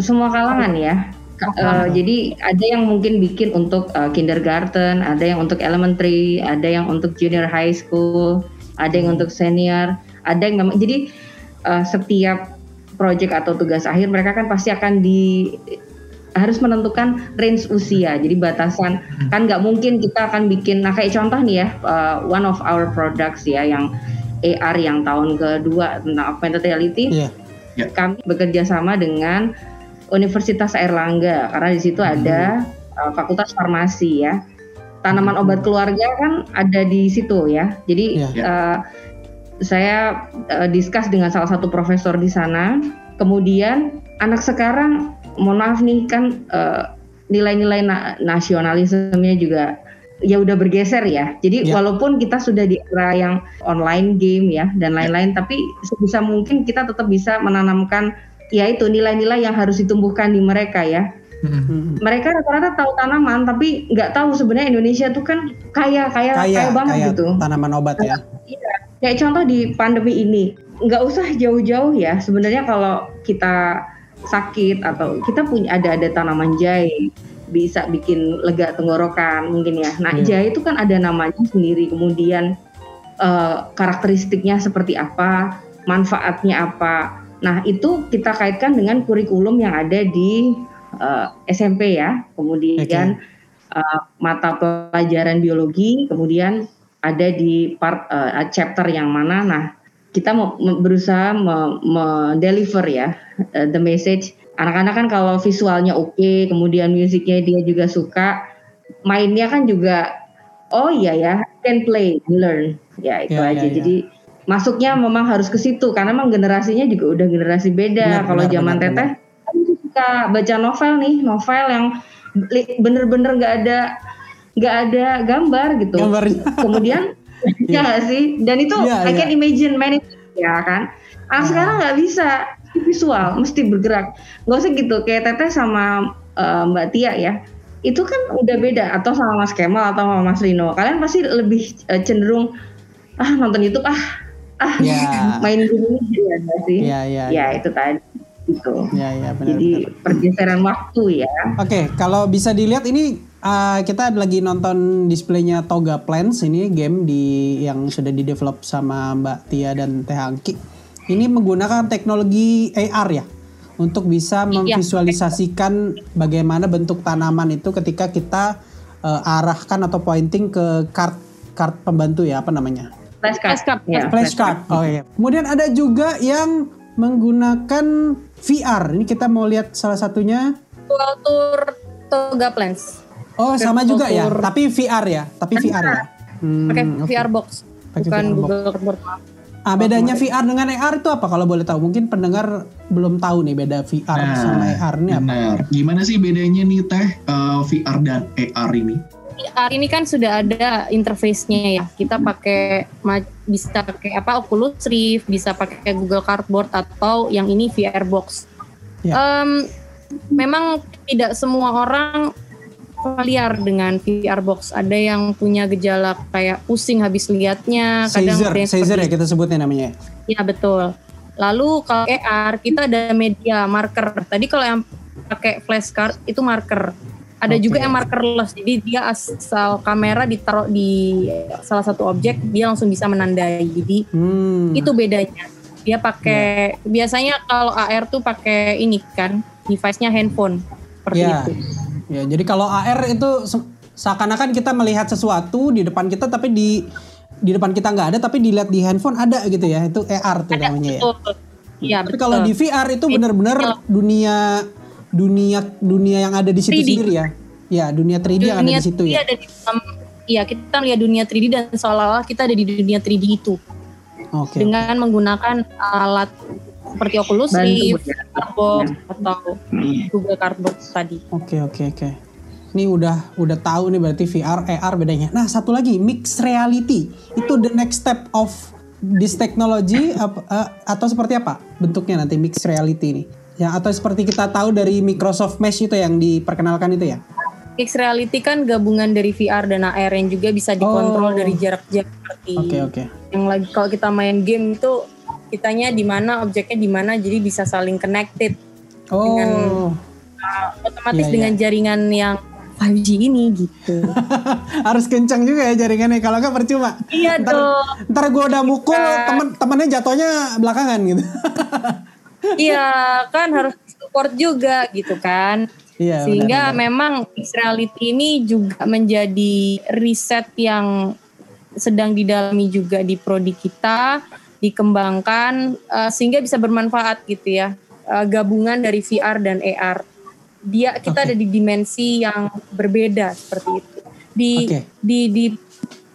Semua kalangan ya. Ka- uh, jadi ada yang mungkin bikin untuk uh, kindergarten, ada yang untuk elementary, ada yang untuk junior high school, ada yang untuk senior, ada yang memang jadi uh, setiap project atau tugas akhir mereka kan pasti akan di harus menentukan range usia. Jadi batasan kan nggak mungkin kita akan bikin nah kayak contoh nih ya uh, one of our products ya yang AR yang tahun kedua tentang augmented reality Iya. kami bekerja sama dengan Universitas Airlangga karena di situ ada uh, Fakultas Farmasi ya. Tanaman obat keluarga kan ada di situ ya. Jadi Iya. uh, saya uh, discuss dengan salah satu profesor di sana. Kemudian anak sekarang, mohon maaf nih kan uh, nilai-nilai na- nasionalismenya juga ya udah bergeser ya. Jadi Ya. walaupun kita sudah di era yang online game ya dan lain-lain, tapi sebisa mungkin kita tetap bisa menanamkan ya itu nilai-nilai yang harus ditumbuhkan di mereka ya. Hmm. Mereka rata-rata tahu tanaman tapi nggak tahu sebenarnya Indonesia tuh kan kaya kaya kaya, Kayak banget kayak gitu. tanaman obat ya. Iya. Kayak contoh di pandemi ini, nggak usah jauh-jauh ya. Sebenarnya kalau kita sakit atau kita punya ada ada tanaman jahe bisa bikin lega tenggorokan mungkin ya. Nah Iya. jahe itu kan ada namanya sendiri. Kemudian eh, karakteristiknya seperti apa, manfaatnya apa. Nah, itu kita kaitkan dengan kurikulum yang ada di uh, SMP ya. Kemudian uh, mata pelajaran biologi, kemudian ada di part uh, chapter yang mana. Nah, kita mau berusaha me-deliver ya uh, the message. Anak-anak kan kalau visualnya oke, okay, kemudian musiknya dia juga suka, mainnya kan juga oh iya ya, can play, learn. Ya itu yeah, aja. Yeah, yeah. Jadi masuknya memang harus ke situ karena memang generasinya juga udah generasi beda. Kalau zaman benar, teteh suka baca novel nih, novel yang bener-bener nggak ada nggak ada gambar gitu. Gambarnya. Kemudian ya gak sih? Dan itu yeah, I can yeah. imagine many ya kan. Ah, uh. sekarang nggak bisa visual, mesti bergerak. Gak usah gitu kayak teteh sama uh, Mbak Tia ya. Itu kan udah beda atau sama Mas Kemal atau sama Mas Rino. Kalian pasti lebih uh, cenderung ah nonton YouTube ah ah ya. main dulu ya sih ya, ya, ya, ya itu tadi gitu ya, ya, benar, jadi benar. pergeseran waktu ya oke okay, kalau bisa dilihat ini uh, kita lagi nonton displaynya Toga Plans ini game di yang sudah di develop sama Mbak Tia dan Teh Angki ini menggunakan teknologi AR ya untuk bisa iya. memvisualisasikan bagaimana bentuk tanaman itu ketika kita uh, arahkan atau pointing ke kart kart pembantu ya apa namanya flashcard. Ya, flashcard. Oh iya. Kemudian ada juga yang menggunakan VR. Ini kita mau lihat salah satunya. Dual Tour Toga Plans. Oh, sama juga ya, tapi VR ya, tapi VR ya. Hmm, Pakai okay. VR box, Pake bukan VR Google Cardboard. Ah, bedanya VR dengan AR itu apa kalau boleh tahu? Mungkin pendengar belum tahu nih beda VR nah, sama AR ini apa? Gimana sih bedanya nih Teh uh, VR dan AR ini? VR ini kan sudah ada interface-nya ya. Kita pakai bisa pakai apa Oculus Rift, bisa pakai Google Cardboard atau yang ini VR box. Ya. Um, memang tidak semua orang familiar dengan VR box. Ada yang punya gejala kayak pusing habis lihatnya, kadang Caesar, ada Caesar ya kita sebutnya namanya. Ya betul. Lalu kalau AR kita ada media marker. Tadi kalau yang pakai flashcard itu marker. Ada okay. juga yang markerless, jadi dia asal kamera ditaruh di salah satu objek, dia langsung bisa menandai. Jadi hmm. itu bedanya. Dia pakai yeah. biasanya kalau AR tuh pakai ini kan, device-nya handphone seperti yeah. itu. Ya, jadi kalau AR itu seakan-akan kita melihat sesuatu di depan kita tapi di di depan kita nggak ada tapi dilihat di handphone ada gitu ya. Itu AR tuh ada, namanya betul. ya. Iya, Tapi kalau di VR itu benar-benar dunia dunia dunia yang ada di situ 3D. sendiri ya. Ya, dunia 3D dunia yang ada di situ ya. Ada di dalam, ya, kita lihat dunia 3D dan seolah-olah kita ada di dunia 3D itu. Okay, Dengan menggunakan alat seperti Oculus Rift, ya. Cardboard ya. atau Google Cardboard tadi. Oke, okay, oke, okay, oke. Okay. Ini udah udah tahu nih berarti VR, AR bedanya. Nah, satu lagi mixed reality. Itu the next step of this technology uh, atau seperti apa bentuknya nanti mixed reality ini? Ya atau seperti kita tahu dari Microsoft Mesh itu yang diperkenalkan itu ya? Mixed reality kan gabungan dari VR dan AR yang juga bisa dikontrol oh. dari jarak jauh seperti okay, okay. yang lagi kalau kita main game itu kitanya di mana objeknya di mana jadi bisa saling connected oh. dengan uh, otomatis yeah, dengan yeah. jaringan yang 5G ini gitu. Harus kencang juga ya jaringannya kalau nggak percuma. Iya ntar, dong. Ntar gue udah mukul temen temennya jatuhnya belakangan gitu. iya kan harus support juga gitu kan. Iya, Sehingga benar, benar. memang reality ini juga menjadi riset yang sedang didalami juga di prodi kita, dikembangkan uh, sehingga bisa bermanfaat gitu ya. Uh, gabungan dari VR dan AR. Dia kita okay. ada di dimensi yang berbeda seperti itu. Di okay. di di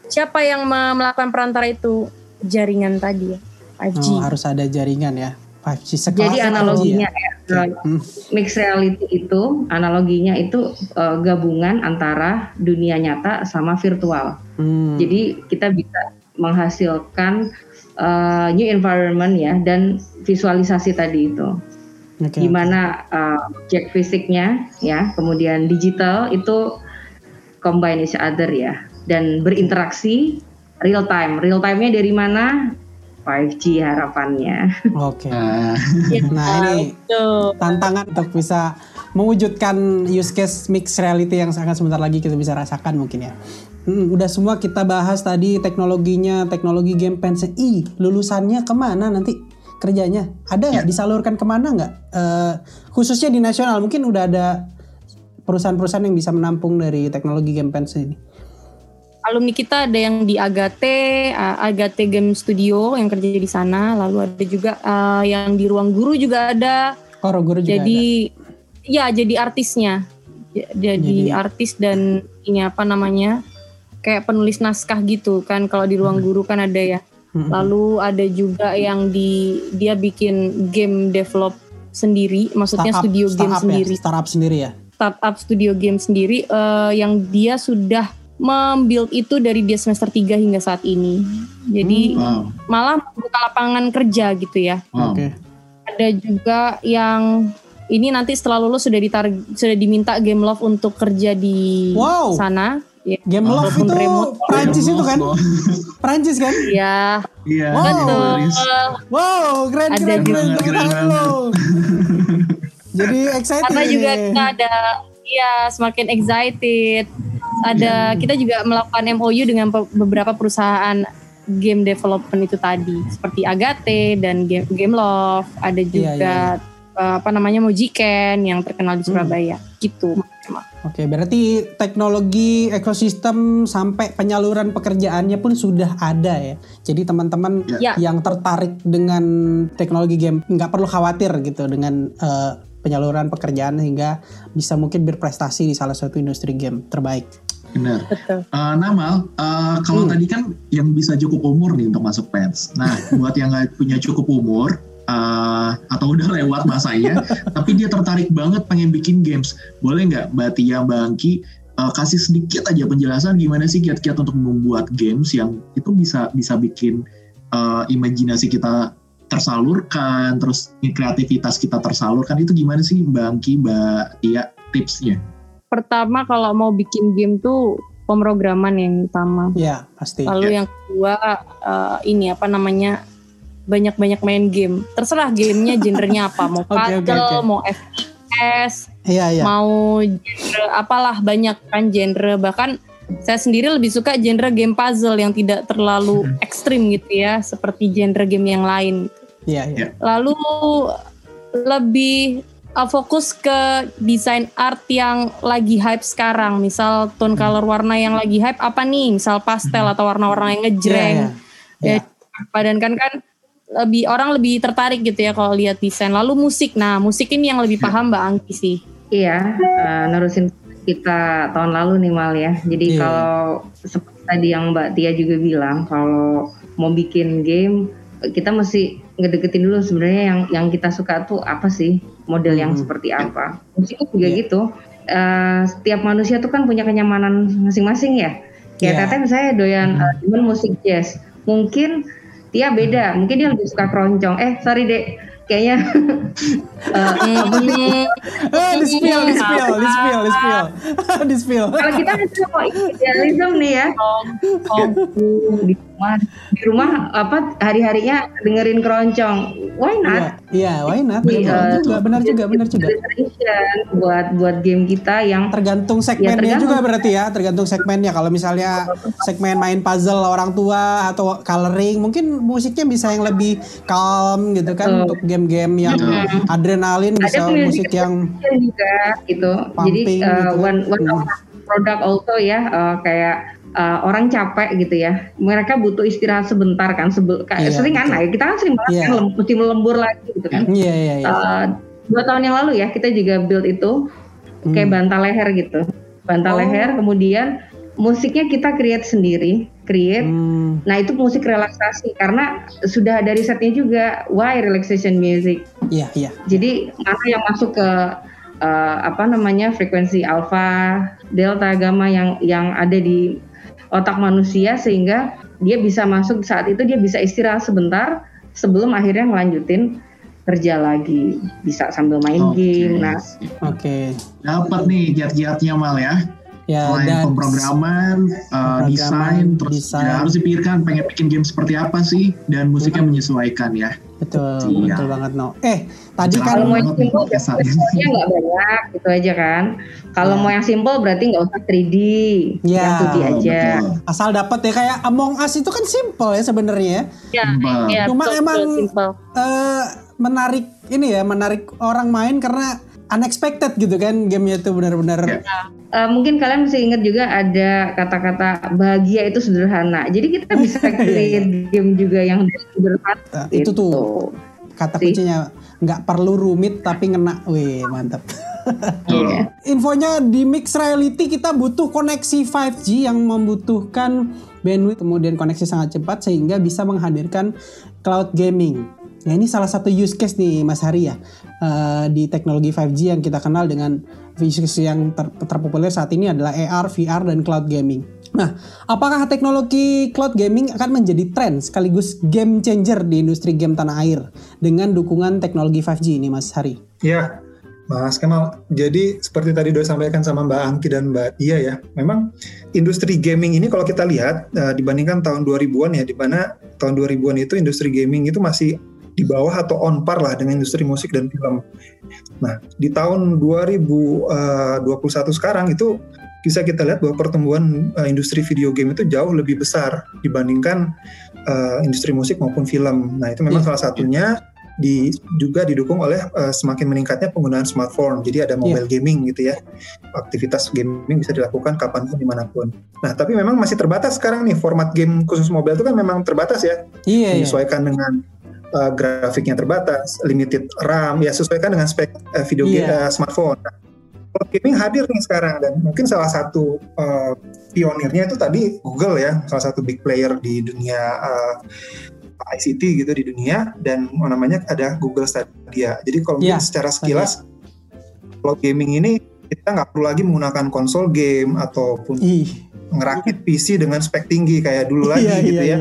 siapa yang melakukan perantara itu? Jaringan tadi ya. 5G. Oh, harus ada jaringan ya. 5G sekelas Jadi analoginya ya, ya hmm. mixed reality itu analoginya itu uh, gabungan antara dunia nyata sama virtual. Hmm. Jadi kita bisa menghasilkan uh, new environment ya dan visualisasi tadi itu. Okay, Gimana uh, objek fisiknya ya, kemudian digital itu combine each other ya dan berinteraksi real time. Real time-nya dari mana? 5G harapannya. Oke. Okay. Nah, nah ini tantangan untuk bisa mewujudkan use case mixed reality yang sangat sebentar lagi kita bisa rasakan mungkin ya. Hmm, udah semua kita bahas tadi teknologinya, teknologi game pensel. Ih, lulusannya ke mana nanti? kerjanya? Ada nggak disalurkan ke mana nggak? Eh, khususnya di nasional mungkin udah ada perusahaan-perusahaan yang bisa menampung dari teknologi game pens ini. Alumni kita ada yang di Agate, uh, Agate Game Studio yang kerja di sana. Lalu ada juga uh, yang di Ruang Guru juga ada. Oh, guru juga jadi ya jadi artisnya. Ja- Jadi, Jadi- artis dan ini apa namanya? Kayak penulis naskah gitu kan kalau di Ruang Guru kan ada ya. Mm-mm. Lalu ada juga yang di dia bikin game develop sendiri, maksudnya Startup- studio game startup sendiri. Ya, startup sendiri ya. startup studio game sendiri eh, yang dia sudah membuild itu dari dia semester 3 hingga saat ini. Jadi Wow, malah membuka lapangan kerja gitu ya. wow. Oke. Ada juga yang ini nanti setelah lulus sudah ditar sudah diminta Game Love untuk kerja di Wow. sana. Ya, Game Love walaupun itu remote. Prancis itu kan? Prancis kan? Ya, Iya, Wow. betul. Wow, keren Ada keren keren. Keren lo. Jadi excited Karena ini. juga kita ada ya semakin excited. Ada kita juga melakukan MOU dengan pe- beberapa perusahaan game development itu tadi seperti Agate dan Game, Game Love, ada juga eh, apa namanya Mojiken yang terkenal di Surabaya gitu. Oke, berarti teknologi ekosistem sampai penyaluran pekerjaannya pun sudah ada ya. Jadi teman-teman Ya. yang tertarik dengan teknologi game nggak perlu khawatir gitu dengan eh, penyaluran pekerjaan hingga bisa mungkin berprestasi di salah satu industri game terbaik. Benar. Betul. Eh, Namal, eh, kalau Hmm. tadi kan yang bisa cukup umur nih untuk masuk pens. Nah, buat yang nggak punya cukup umur eh, atau udah lewat masanya, tapi dia tertarik banget pengen bikin games, boleh nggak Mbak Tia, Mbak Angki eh, kasih sedikit aja penjelasan gimana sih kiat-kiat untuk membuat games yang itu bisa bisa bikin eh, imajinasi kita tersalurkan, terus kreativitas kita tersalurkan itu gimana sih Mbak Angki, Mbak Tia tipsnya? Pertama kalau mau bikin game tuh pemrograman yang utama. Ya, pasti. Lalu yang kedua eh, ini apa namanya banyak-banyak main game. Terserah gamenya genrenya apa, mau oke, puzzle, oke. mau FPS, Iya, iya. mau genre apalah banyak kan genre. Bahkan saya sendiri lebih suka genre game puzzle yang tidak terlalu ekstrim gitu ya seperti genre game yang lain. Iya, iya. lalu lebih uh, fokus ke desain art yang lagi hype sekarang. Misal tone color warna yang lagi hype apa nih? Misal pastel atau warna-warna yang ngejreng. Iya, iya. ya badan kan kan lebih orang lebih tertarik gitu ya kalau lihat desain lalu musik nah musik ini yang lebih paham mbak Angki sih Iya, eh, nerusin kita tahun lalu nih Mal ya. Jadi Iya. kalau seperti tadi yang Mbak Tia juga bilang, kalau mau bikin game kita mesti ngedeketin dulu sebenarnya yang yang kita suka tuh apa sih model yang Hmm. seperti apa. Musik juga Iya. gitu. Eh, setiap manusia tuh kan punya kenyamanan masing-masing ya. Ya Iya. Teteh misalnya doyan Hmm. demen musik jazz. Mungkin Tia beda, mungkin dia lebih suka keroncong. Eh sorry dek, kayaknya eh, Hmm, Eh, di spill, di spill, di spill, di spill. di spill. kalau kita misalnya mau idealism nih ya oh, di rumah di rumah apa hari harinya dengerin keroncong why Iya, not iya, why not? Benar eh, juga, benar juga, benar juga. buat buat game kita yang Tergantung segmennya tergantung. juga berarti ya, tergantung segmennya. Kalau misalnya segmen main puzzle orang tua atau coloring, mungkin musiknya bisa yang lebih calm gitu kan Betul. untuk game-game yang Betul. adrenalin ada bisa music musik yang juga gitu jadi Pumping uh, gitu. one one Hmm. of product also ya uh, kayak uh, orang capek gitu ya mereka butuh istirahat sebentar kan sebel kayak Iya, sering kan nah, kita kan sering banget Iya. kan lem- mesti melembur lagi gitu kan Iya, iya, iya. Uh, dua tahun yang lalu ya kita juga build itu kayak Hmm. bantal leher gitu bantal Oh. leher kemudian musiknya kita create sendiri create Hmm, nah itu musik relaksasi karena sudah ada risetnya juga why relaxation music iya, iya. jadi mana yang masuk ke uh, apa namanya frekuensi alfa delta gamma yang yang ada di otak manusia sehingga dia bisa masuk saat itu dia bisa istirahat sebentar sebelum akhirnya melanjutin kerja lagi bisa sambil main Oke. game nah Oke. Dapat nih kiat-kiatnya Mal ya. Ya, Selain dan pemrograman, uh, desain, terus desain. ya harus dipikirkan pengen bikin game seperti apa sih dan musiknya Hmm. menyesuaikan ya. Betul, Iya. betul banget no. Eh, tadi Jangan kan Kalau mau yang simple berarti nggak banyak gitu aja kan. Kalau Ya. mau yang simple berarti nggak usah 3D, Ya, yang 2D aja. Betul. asal dapat ya kayak Among Us itu kan simple ya sebenarnya ya. Ya, Simple. ya, Cuma betul, emang- betul, simple. Eh menarik ini ya, menarik orang main karena unexpected gitu kan gamenya itu benar-benar. Ya. Eh, mungkin kalian mesti ingat juga ada kata-kata bahagia itu sederhana. Jadi kita bisa create game juga yang sederhana. Eh, itu gitu. tuh kata kuncinya nggak perlu rumit tapi ngena. Wih, mantap. Iya. Infonya di mix reality kita butuh koneksi 5G yang membutuhkan bandwidth kemudian koneksi sangat cepat sehingga bisa menghadirkan cloud gaming. Nah ini salah satu use case nih Mas Hari ya eh, di teknologi 5G yang kita kenal dengan case yang ter- terpopuler saat ini adalah AR, VR dan cloud gaming. Nah, apakah teknologi cloud gaming akan menjadi tren sekaligus game changer di industri game tanah air dengan dukungan teknologi 5G ini Mas Hari? Ya, Mas Kemal. Jadi seperti tadi udah sampaikan sama Mbak Angki dan Mbak Iya ya, memang industri gaming ini kalau kita lihat eh, dibandingkan tahun 2000-an ya, di mana tahun 2000-an itu industri gaming itu masih di bawah atau on par lah dengan industri musik dan film. Nah, di tahun 2021 sekarang itu bisa kita lihat bahwa pertumbuhan eh, industri video game itu jauh lebih besar dibandingkan eh, industri musik maupun film. Nah, itu memang Iya. salah satunya di, juga didukung oleh eh, semakin meningkatnya penggunaan smartphone. Jadi ada mobile gaming gitu ya. Aktivitas gaming bisa dilakukan kapan pun di mana pun. Nah tapi memang masih terbatas sekarang nih format game khusus mobile itu kan memang terbatas ya. Iya, iya. Menyesuaikan dengan eh, grafiknya terbatas, limited RAM, ya sesuaikan dengan spek eh, video game Iya. eh, smartphone. Nah, cloud gaming hadir nih sekarang dan mungkin salah satu eh, pionirnya itu tadi Google ya, salah satu big player di dunia eh, ICT gitu di dunia dan namanya ada Google Stadia. Jadi kalau Iya, mungkin secara sekilas cloud gaming ini kita nggak perlu lagi menggunakan konsol game ataupun Ih. ngerakit PC dengan spek tinggi kayak dulu lagi Iya, gitu iya, ya.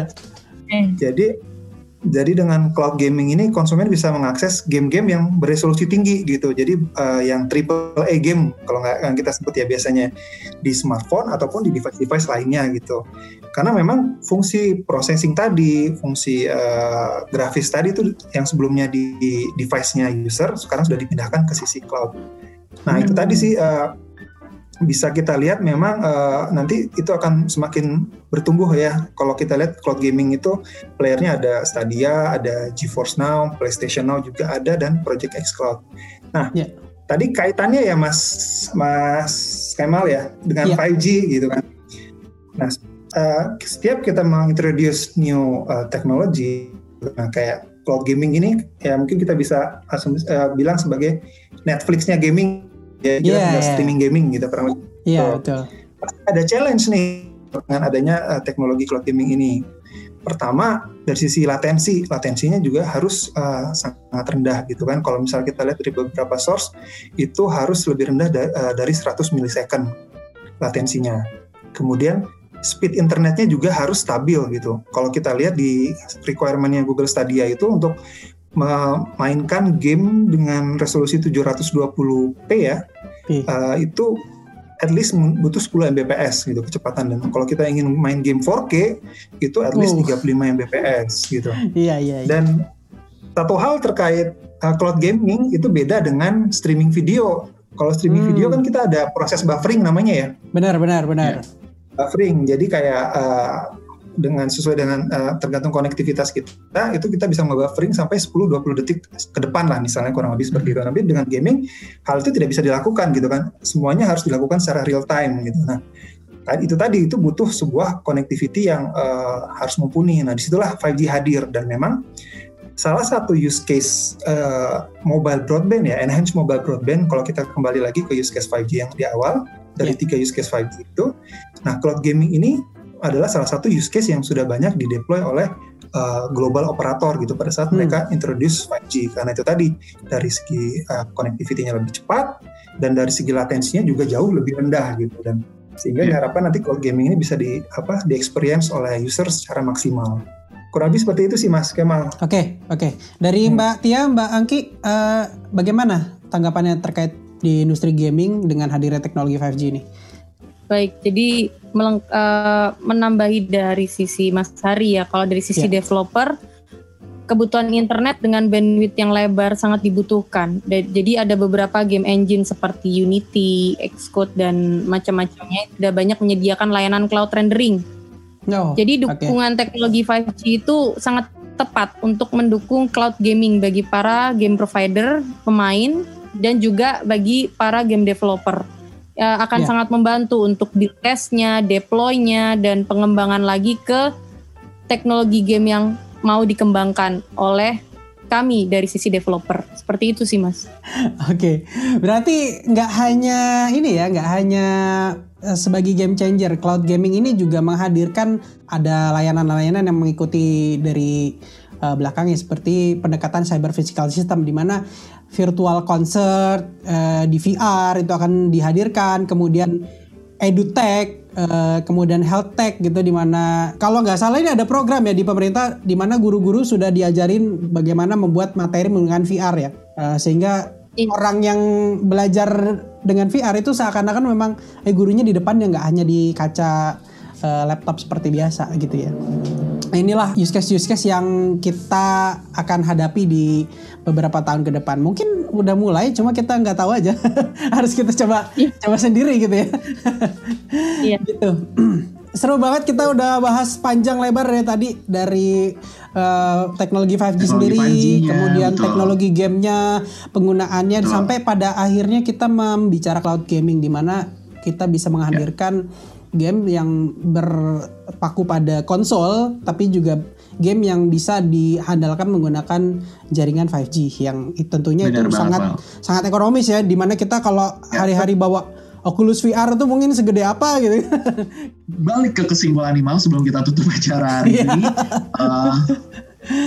iya. Jadi jadi dengan cloud gaming ini konsumen bisa mengakses game-game yang beresolusi tinggi gitu. Jadi eh, yang triple A game kalau nggak yang kita sebut ya biasanya di smartphone ataupun di device-device lainnya gitu. Karena memang fungsi processing tadi, fungsi eh, grafis tadi itu yang sebelumnya di device-nya user sekarang sudah dipindahkan ke sisi cloud. Nah itu tadi sih eh, bisa kita lihat memang eh, nanti itu akan semakin bertumbuh ya. Kalau kita lihat cloud gaming itu playernya ada Stadia, ada GeForce Now, PlayStation Now juga ada dan Project X Cloud. Nah, Ya. tadi kaitannya ya Mas Mas Kemal ya dengan Ya. 5G gitu kan. Nah, eh, setiap kita mengintroduce new eh, technology, nah kayak cloud gaming ini ya mungkin kita bisa asum- eh, bilang sebagai Netflixnya gaming ya, tinggal iya. streaming gaming gitu lebih Iya, Betul. betul. ada challenge nih dengan adanya uh, teknologi cloud gaming ini. Pertama dari sisi latensi, latensinya juga harus uh, sangat rendah gitu kan. Kalau misalnya kita lihat dari beberapa source itu harus lebih rendah da- uh, dari 100 milisecond latensinya. Kemudian speed internetnya juga harus stabil gitu. Kalau kita lihat di requirementnya Google Stadia itu untuk memainkan game dengan resolusi 720p ya, P. uh, itu at least butuh 10 Mbps gitu kecepatan dan kalau kita ingin main game 4K itu at least Uh. 35 Mbps gitu. Iya, iya, iya. Dan satu hal terkait uh, cloud gaming itu beda dengan streaming video. Kalau streaming Hmm. video kan kita ada proses buffering namanya ya, Benar, benar, benar. buffering. Jadi kayak uh, dengan sesuai dengan uh, tergantung konektivitas kita itu kita bisa nge-buffering sampai 10-20 detik ke depan lah misalnya kurang lebih seperti itu. Tapi dengan gaming hal itu tidak bisa dilakukan gitu kan. Semuanya harus dilakukan secara real time gitu. Nah, itu tadi itu butuh sebuah connectivity yang uh, harus mumpuni. Nah, di situlah 5G hadir dan memang salah satu use case uh, mobile broadband ya, enhanced mobile broadband kalau kita kembali lagi ke use case 5G yang di awal dari tiga use case 5G itu. Nah, cloud gaming ini adalah salah satu use case yang sudah banyak dideploy oleh uh, global operator gitu pada saat Hmm. mereka introduce 5G karena itu tadi dari segi uh, connectivity-nya lebih cepat dan dari segi latensinya juga jauh lebih rendah gitu dan sehingga Iya. diharapkan nanti cloud gaming ini bisa di apa di experience oleh user secara maksimal. Kurang lebih seperti itu sih Mas Kemal. Oke, oke. Dari Hmm. Mbak Tia, Mbak Angki, eh, bagaimana tanggapannya terkait di industri gaming dengan hadirnya teknologi 5G ini? Baik, jadi meleng- eh, menambahi dari sisi Mas Hari ya, kalau dari sisi Ya. developer, kebutuhan internet dengan bandwidth yang lebar sangat dibutuhkan. Jadi ada beberapa game engine seperti Unity, Xcode dan macam-macamnya sudah banyak menyediakan layanan cloud rendering. Oh, Jadi dukungan teknologi 5G itu sangat tepat untuk mendukung cloud gaming bagi para game provider, pemain, dan juga bagi para game developer. Ya, akan Ya. sangat membantu untuk build testnya, deploy-nya, dan pengembangan lagi ke teknologi game yang mau dikembangkan oleh kami dari sisi developer. Seperti itu sih mas. Oke, berarti nggak hanya ini ya, nggak hanya eh, sebagai game changer, cloud gaming ini juga menghadirkan ada layanan-layanan yang mengikuti dari eh, belakangnya seperti pendekatan cyber physical system di mana virtual concert eh, di VR itu akan dihadirkan, kemudian edutech, eh, kemudian health tech gitu di mana kalau nggak salah ini ada program ya di pemerintah di mana guru-guru sudah diajarin bagaimana membuat materi menggunakan VR ya Eh, sehingga Iya. orang yang belajar dengan VR itu seakan-akan memang eh gurunya di depannya nggak hanya di kaca eh, laptop seperti biasa gitu ya. Nah, inilah use case use case yang kita akan hadapi di beberapa tahun ke depan. Mungkin udah mulai, cuma kita nggak tahu aja. Harus kita coba coba sendiri gitu ya. Iya. gitu. Seru banget kita udah bahas panjang lebar ya tadi dari eh, teknologi 5G Teknologi sendiri, 5G-nya, kemudian betul. teknologi gamenya, penggunaannya Betul. sampai pada akhirnya kita membicara cloud gaming di mana kita bisa menghadirkan game yang berpaku pada konsol tapi juga game yang bisa dihandalkan menggunakan jaringan 5G yang tentunya Benar itu banget, sangat Val. sangat ekonomis ya di mana kita kalau Ya. hari-hari bawa Oculus VR itu mungkin segede apa gitu. balik ke kesimpulan animal sebelum kita tutup acara hari Iya. ini. Uh,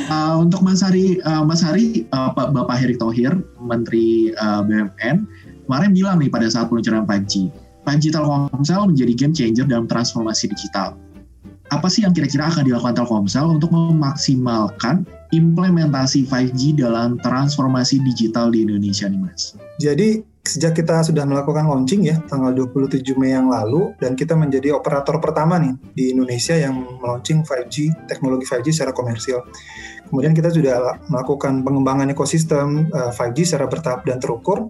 uh, untuk Mas Hari, uh, Mas Hari, uh, Pak Bapak Heri Thohir, Menteri uh, BUMN, kemarin bilang nih pada saat peluncuran 5G, 5G Telkomsel menjadi game changer dalam transformasi digital. Apa sih yang kira-kira akan dilakukan Telkomsel untuk memaksimalkan implementasi 5G dalam transformasi digital di Indonesia nih Mas? Jadi sejak kita sudah melakukan launching ya tanggal 27 Mei yang lalu dan kita menjadi operator pertama nih di Indonesia yang melaunching 5G teknologi 5G secara komersial. Kemudian kita sudah melakukan pengembangan ekosistem eh, 5G secara bertahap dan terukur.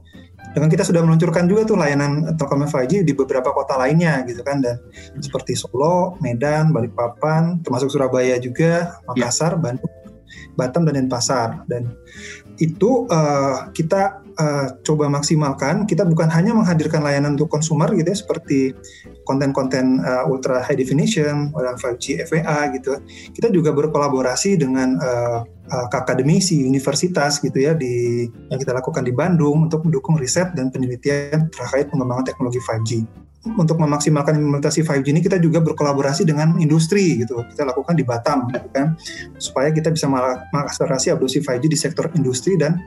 Dengan kita sudah meluncurkan juga tuh layanan Telkomsel 5G di beberapa kota lainnya gitu kan. Dan seperti Solo, Medan, Balikpapan, termasuk Surabaya juga, Makassar, Bandung, Batam dan Denpasar. Dan itu eh, kita eh, coba maksimalkan kita bukan hanya menghadirkan layanan untuk konsumer gitu ya seperti konten-konten eh, ultra high definition dan 5G FWA gitu. Kita juga berkolaborasi dengan eh, akademisi universitas gitu ya di yang kita lakukan di Bandung untuk mendukung riset dan penelitian terkait pengembangan teknologi 5G untuk memaksimalkan implementasi 5G ini kita juga berkolaborasi dengan industri gitu. Kita lakukan di Batam gitu kan supaya kita bisa mengakselerasi adopsi 5G di sektor industri dan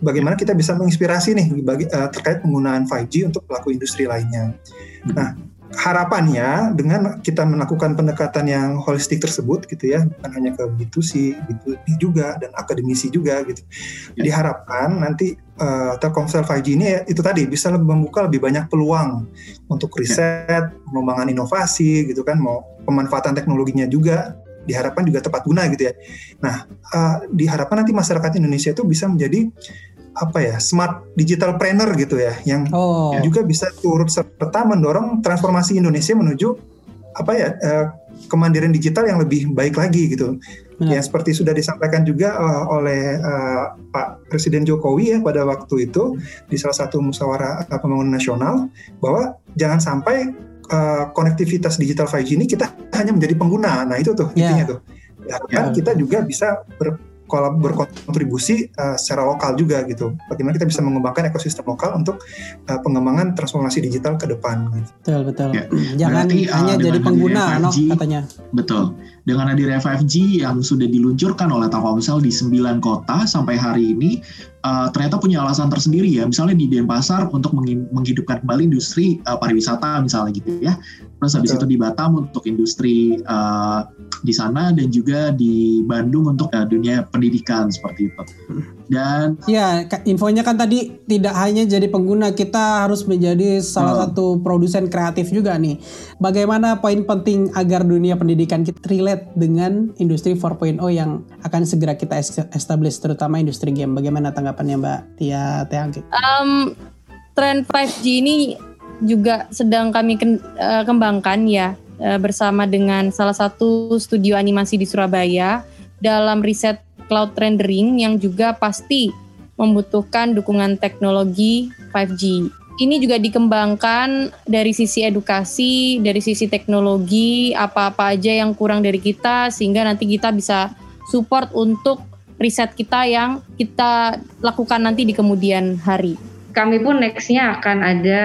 bagaimana kita bisa menginspirasi nih bagi, eh, terkait penggunaan 5G untuk pelaku industri lainnya. Nah, harapannya dengan kita melakukan pendekatan yang holistik tersebut gitu ya, bukan hanya ke B2C, B2B juga dan akademisi juga gitu. Diharapkan nanti eh, Telkomsel 5G ini ya, itu tadi bisa lebih membuka lebih banyak peluang untuk riset, pengembangan inovasi gitu kan, mau pemanfaatan teknologinya juga diharapkan juga tepat guna gitu ya. Nah, eh, diharapkan nanti masyarakat Indonesia itu bisa menjadi apa ya smart digital planner gitu ya, yang Oh, juga bisa turut serta mendorong transformasi Indonesia menuju apa ya eh, kemandirian digital yang lebih baik lagi gitu. Benar. Ya seperti sudah disampaikan juga eh, oleh eh, Pak Presiden Jokowi ya pada waktu itu di salah satu musyawarah eh, pembangunan nasional bahwa jangan sampai eh, konektivitas digital 5G ini kita hanya menjadi pengguna. Nah itu tuh Ya. intinya tuh. Ya, kan Ya. kita juga bisa ber kolab- berkontribusi uh, secara lokal juga gitu. Bagaimana kita bisa mengembangkan ekosistem lokal untuk uh, pengembangan transformasi digital ke depan. Gitu. betul betul. Ya. Jangan Berarti, uh, hanya dengan jadi pengguna, hadirnya no, 5G, katanya. Betul. Dengan hadirnya 5G yang sudah diluncurkan oleh Telkomsel di 9 kota sampai hari ini, uh, ternyata punya alasan tersendiri ya. Misalnya di Denpasar untuk menghidupkan kembali industri uh, pariwisata misalnya gitu ya. Terus habis Betul. itu di Batam untuk industri uh, di sana dan juga di Bandung untuk uh, dunia pendidikan seperti itu. Dan Ya, infonya kan tadi tidak hanya jadi pengguna, kita harus menjadi salah Oh. satu produsen kreatif juga nih. Bagaimana poin penting agar dunia pendidikan kita relate dengan industri 4.0 yang akan segera kita es- establish, terutama industri game. Bagaimana tanggapannya Mbak Tia Teangki? Um, tren 5G ini juga sedang kami eh, kembangkan ya eh, bersama dengan salah satu studio animasi di Surabaya dalam riset cloud rendering yang juga pasti membutuhkan dukungan teknologi 5G. Ini juga dikembangkan dari sisi edukasi, dari sisi teknologi, apa-apa aja yang kurang dari kita sehingga nanti kita bisa support untuk riset kita yang kita lakukan nanti di kemudian hari. Kami pun nextnya akan ada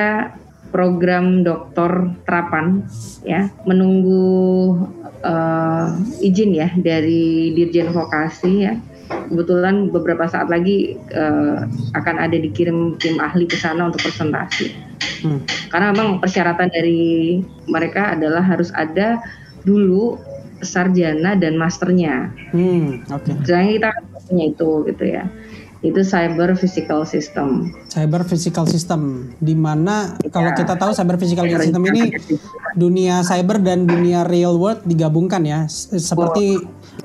program doktor terapan ya menunggu eh, izin ya dari Dirjen Vokasi ya kebetulan beberapa saat lagi eh, akan ada dikirim tim ahli ke sana untuk presentasi Hmm. karena memang persyaratan dari mereka adalah harus ada dulu sarjana dan masternya Hmm, oke. Sedangkan kita punya itu gitu ya itu cyber physical system Cyber physical system, di mana kalau kita tahu cyber physical system ini dunia cyber dan dunia real world digabungkan ya, seperti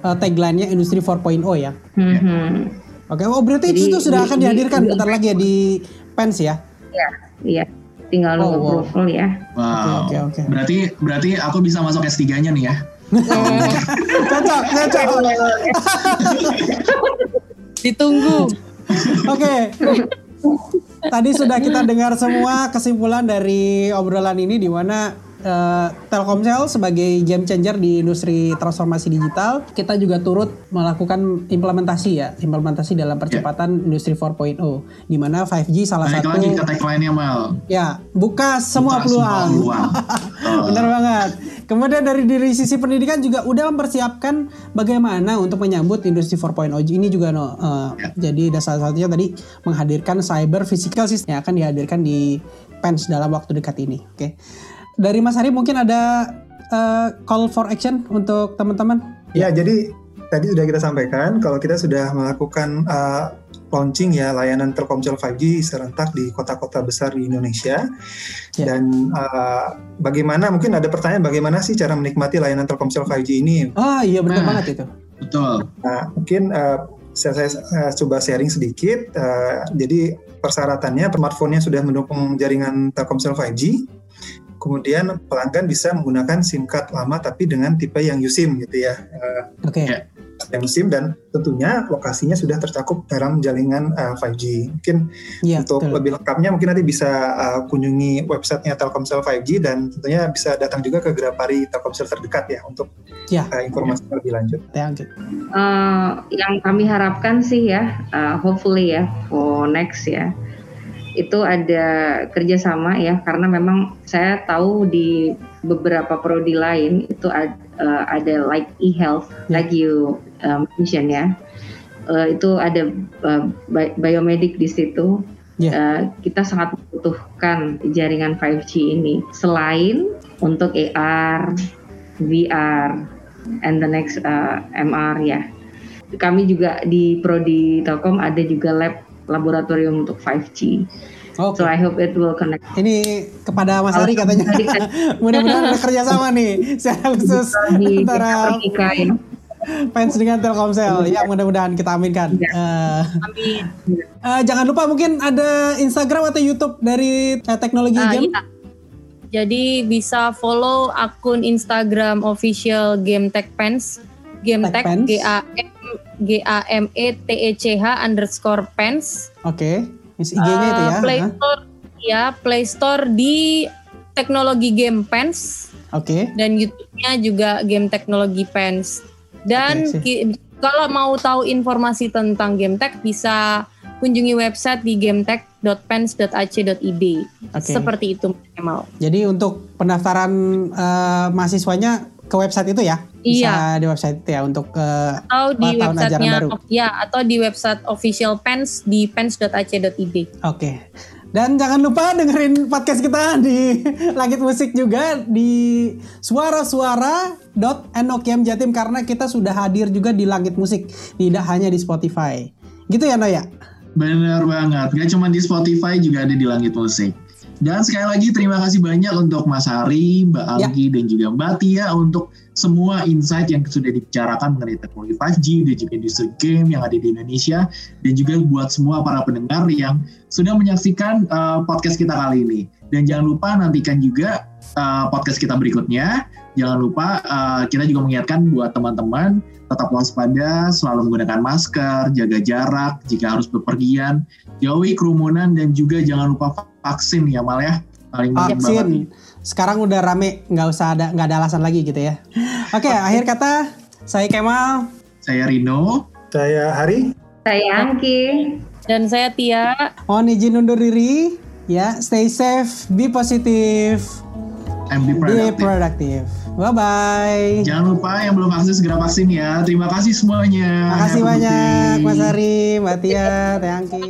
uh, tagline-nya industri 4.0 ya. Mhm. Oke, oh berarti Jadi, itu sudah di- akan di- dihadirkan di- bentar lagi ya di PENS ya? Iya, iya. Tinggal Oh, wow. approval ya. wow. Oke, oke, oke. Berarti berarti aku bisa masuk S3-nya nih ya. Cocok, cocok. Ditunggu. Oke. Tadi sudah kita dengar semua kesimpulan dari obrolan ini di mana eh, Telkomsel sebagai game changer di industri transformasi digital, kita juga turut melakukan implementasi ya, implementasi dalam percepatan industri 4.0 di mana 5G salah Balik satu lagi ke tagline-nya Mal. ya, buka semua Buka peluang. Semua peluang. Benar banget. Kemudian dari dari sisi pendidikan juga udah mempersiapkan bagaimana untuk menyambut industri 4.0 ini juga no. eh, Ya. Jadi ada salah satunya tadi menghadirkan cyber physical system yang akan dihadirkan di PENS dalam waktu dekat ini. Oke. Dari Mas Hari mungkin ada eh, call for action untuk teman-teman. Ya, jadi tadi sudah kita sampaikan kalau kita sudah melakukan uh, launching ya layanan Telkomsel 5G serentak di kota-kota besar di Indonesia. Ya. Dan uh, bagaimana mungkin ada pertanyaan bagaimana sih cara menikmati layanan Telkomsel 5G ini? Ah iya benar Nah. banget itu. Betul. Nah, mungkin uh, saya, saya uh, coba sharing sedikit. Uh, jadi persyaratannya smartphone-nya sudah mendukung jaringan Telkomsel 5G. Kemudian pelanggan bisa menggunakan SIM card lama tapi dengan tipe yang USIM gitu ya. Uh, Oke. Ya. yang SIM dan tentunya lokasinya sudah tercakup dalam jaringan uh, 5G. Mungkin Iya untuk betul. lebih lengkapnya mungkin nanti bisa uh, kunjungi websitenya Telkomsel 5G dan tentunya bisa datang juga ke Grapari Telkomsel terdekat ya untuk Ya. uh, informasi lebih lanjut. Thank you. Eh, yang kami harapkan sih ya, eh, hopefully ya, for next ya, itu ada kerjasama ya, karena memang saya tahu di beberapa prodi lain itu ad- eh, ada like e-health, Ya. like you um, mention ya, Eh, itu ada bi- biomedik di situ. Ya. Eh, kita sangat membutuhkan jaringan 5G ini. Selain untuk AR, VR, and the next uh, MR ya. Kami juga di Prodi Telkom ada juga lab laboratorium untuk 5G. Oke. So I hope it will connect. Ini kepada Mas Ari katanya. Kan Mudah-mudahan ada kerjasama nih secara khusus di antara ya. fans dengan Telkomsel. Ya mudah-mudahan kita aminkan. Eh, Amin. eh, jangan lupa mungkin ada Instagram atau YouTube dari eh, teknologi Ah, game. iya. Jadi bisa follow akun Instagram official Game Tech Pens, Game Tech Tech. G A M G A M E T E C H underscore Pens. Oke. Is IG-nya itu Eh, ya. Play Hah? Store ya Play Store di teknologi Game Pens Oke. dan YouTube-nya juga Game Teknologi Pens. Dan ki- kalau mau tahu informasi tentang Game Tech bisa kunjungi website di gametech.pens.ac.id. Oke. Seperti itu mau. Jadi untuk pendaftaran eh, mahasiswanya ke website itu ya? Bisa Iya. di website itu ya untuk eh, atau di Tahun ajaran baru. ya atau di website official pens di pens.ac.id. Oke. Dan jangan lupa dengerin podcast kita di Langit Musik juga di suara-suara.nokiem Jatim karena kita sudah hadir juga di Langit Musik, tidak hanya di Spotify. Gitu ya Noya? Bener banget, gak cuma di Spotify juga ada di Langit Musik. Dan sekali lagi terima kasih banyak untuk Mas Hari, Mbak Ya. Anggi, dan juga Mbak Tia untuk semua insight yang sudah dibicarakan mengenai teknologi 5G dan juga industri game yang ada di Indonesia dan juga buat semua para pendengar yang sudah menyaksikan uh, podcast kita kali ini. Dan jangan lupa nantikan juga uh, podcast kita berikutnya. Jangan lupa uh, kita juga mengingatkan buat teman-teman tetap waspada, selalu menggunakan masker, jaga jarak jika harus bepergian, jauhi kerumunan dan juga jangan lupa vaksin ya Mal ya. Paling. Vaksin. Sekarang udah rame, nggak usah ada nggak ada alasan lagi gitu ya. Oke, akhir kata saya Kemal. Saya Rino. Saya Hari. Saya Angki. Dan saya Tia. Mohon izin undur diri. Ya, stay safe, be positive, and be be productive. productive. Bye bye. Jangan lupa yang belum vaksin segera vaksin ya. Terima kasih semuanya. Makasih Have a good banyak. Mas Ari, Mbak Tia, Teh Angki.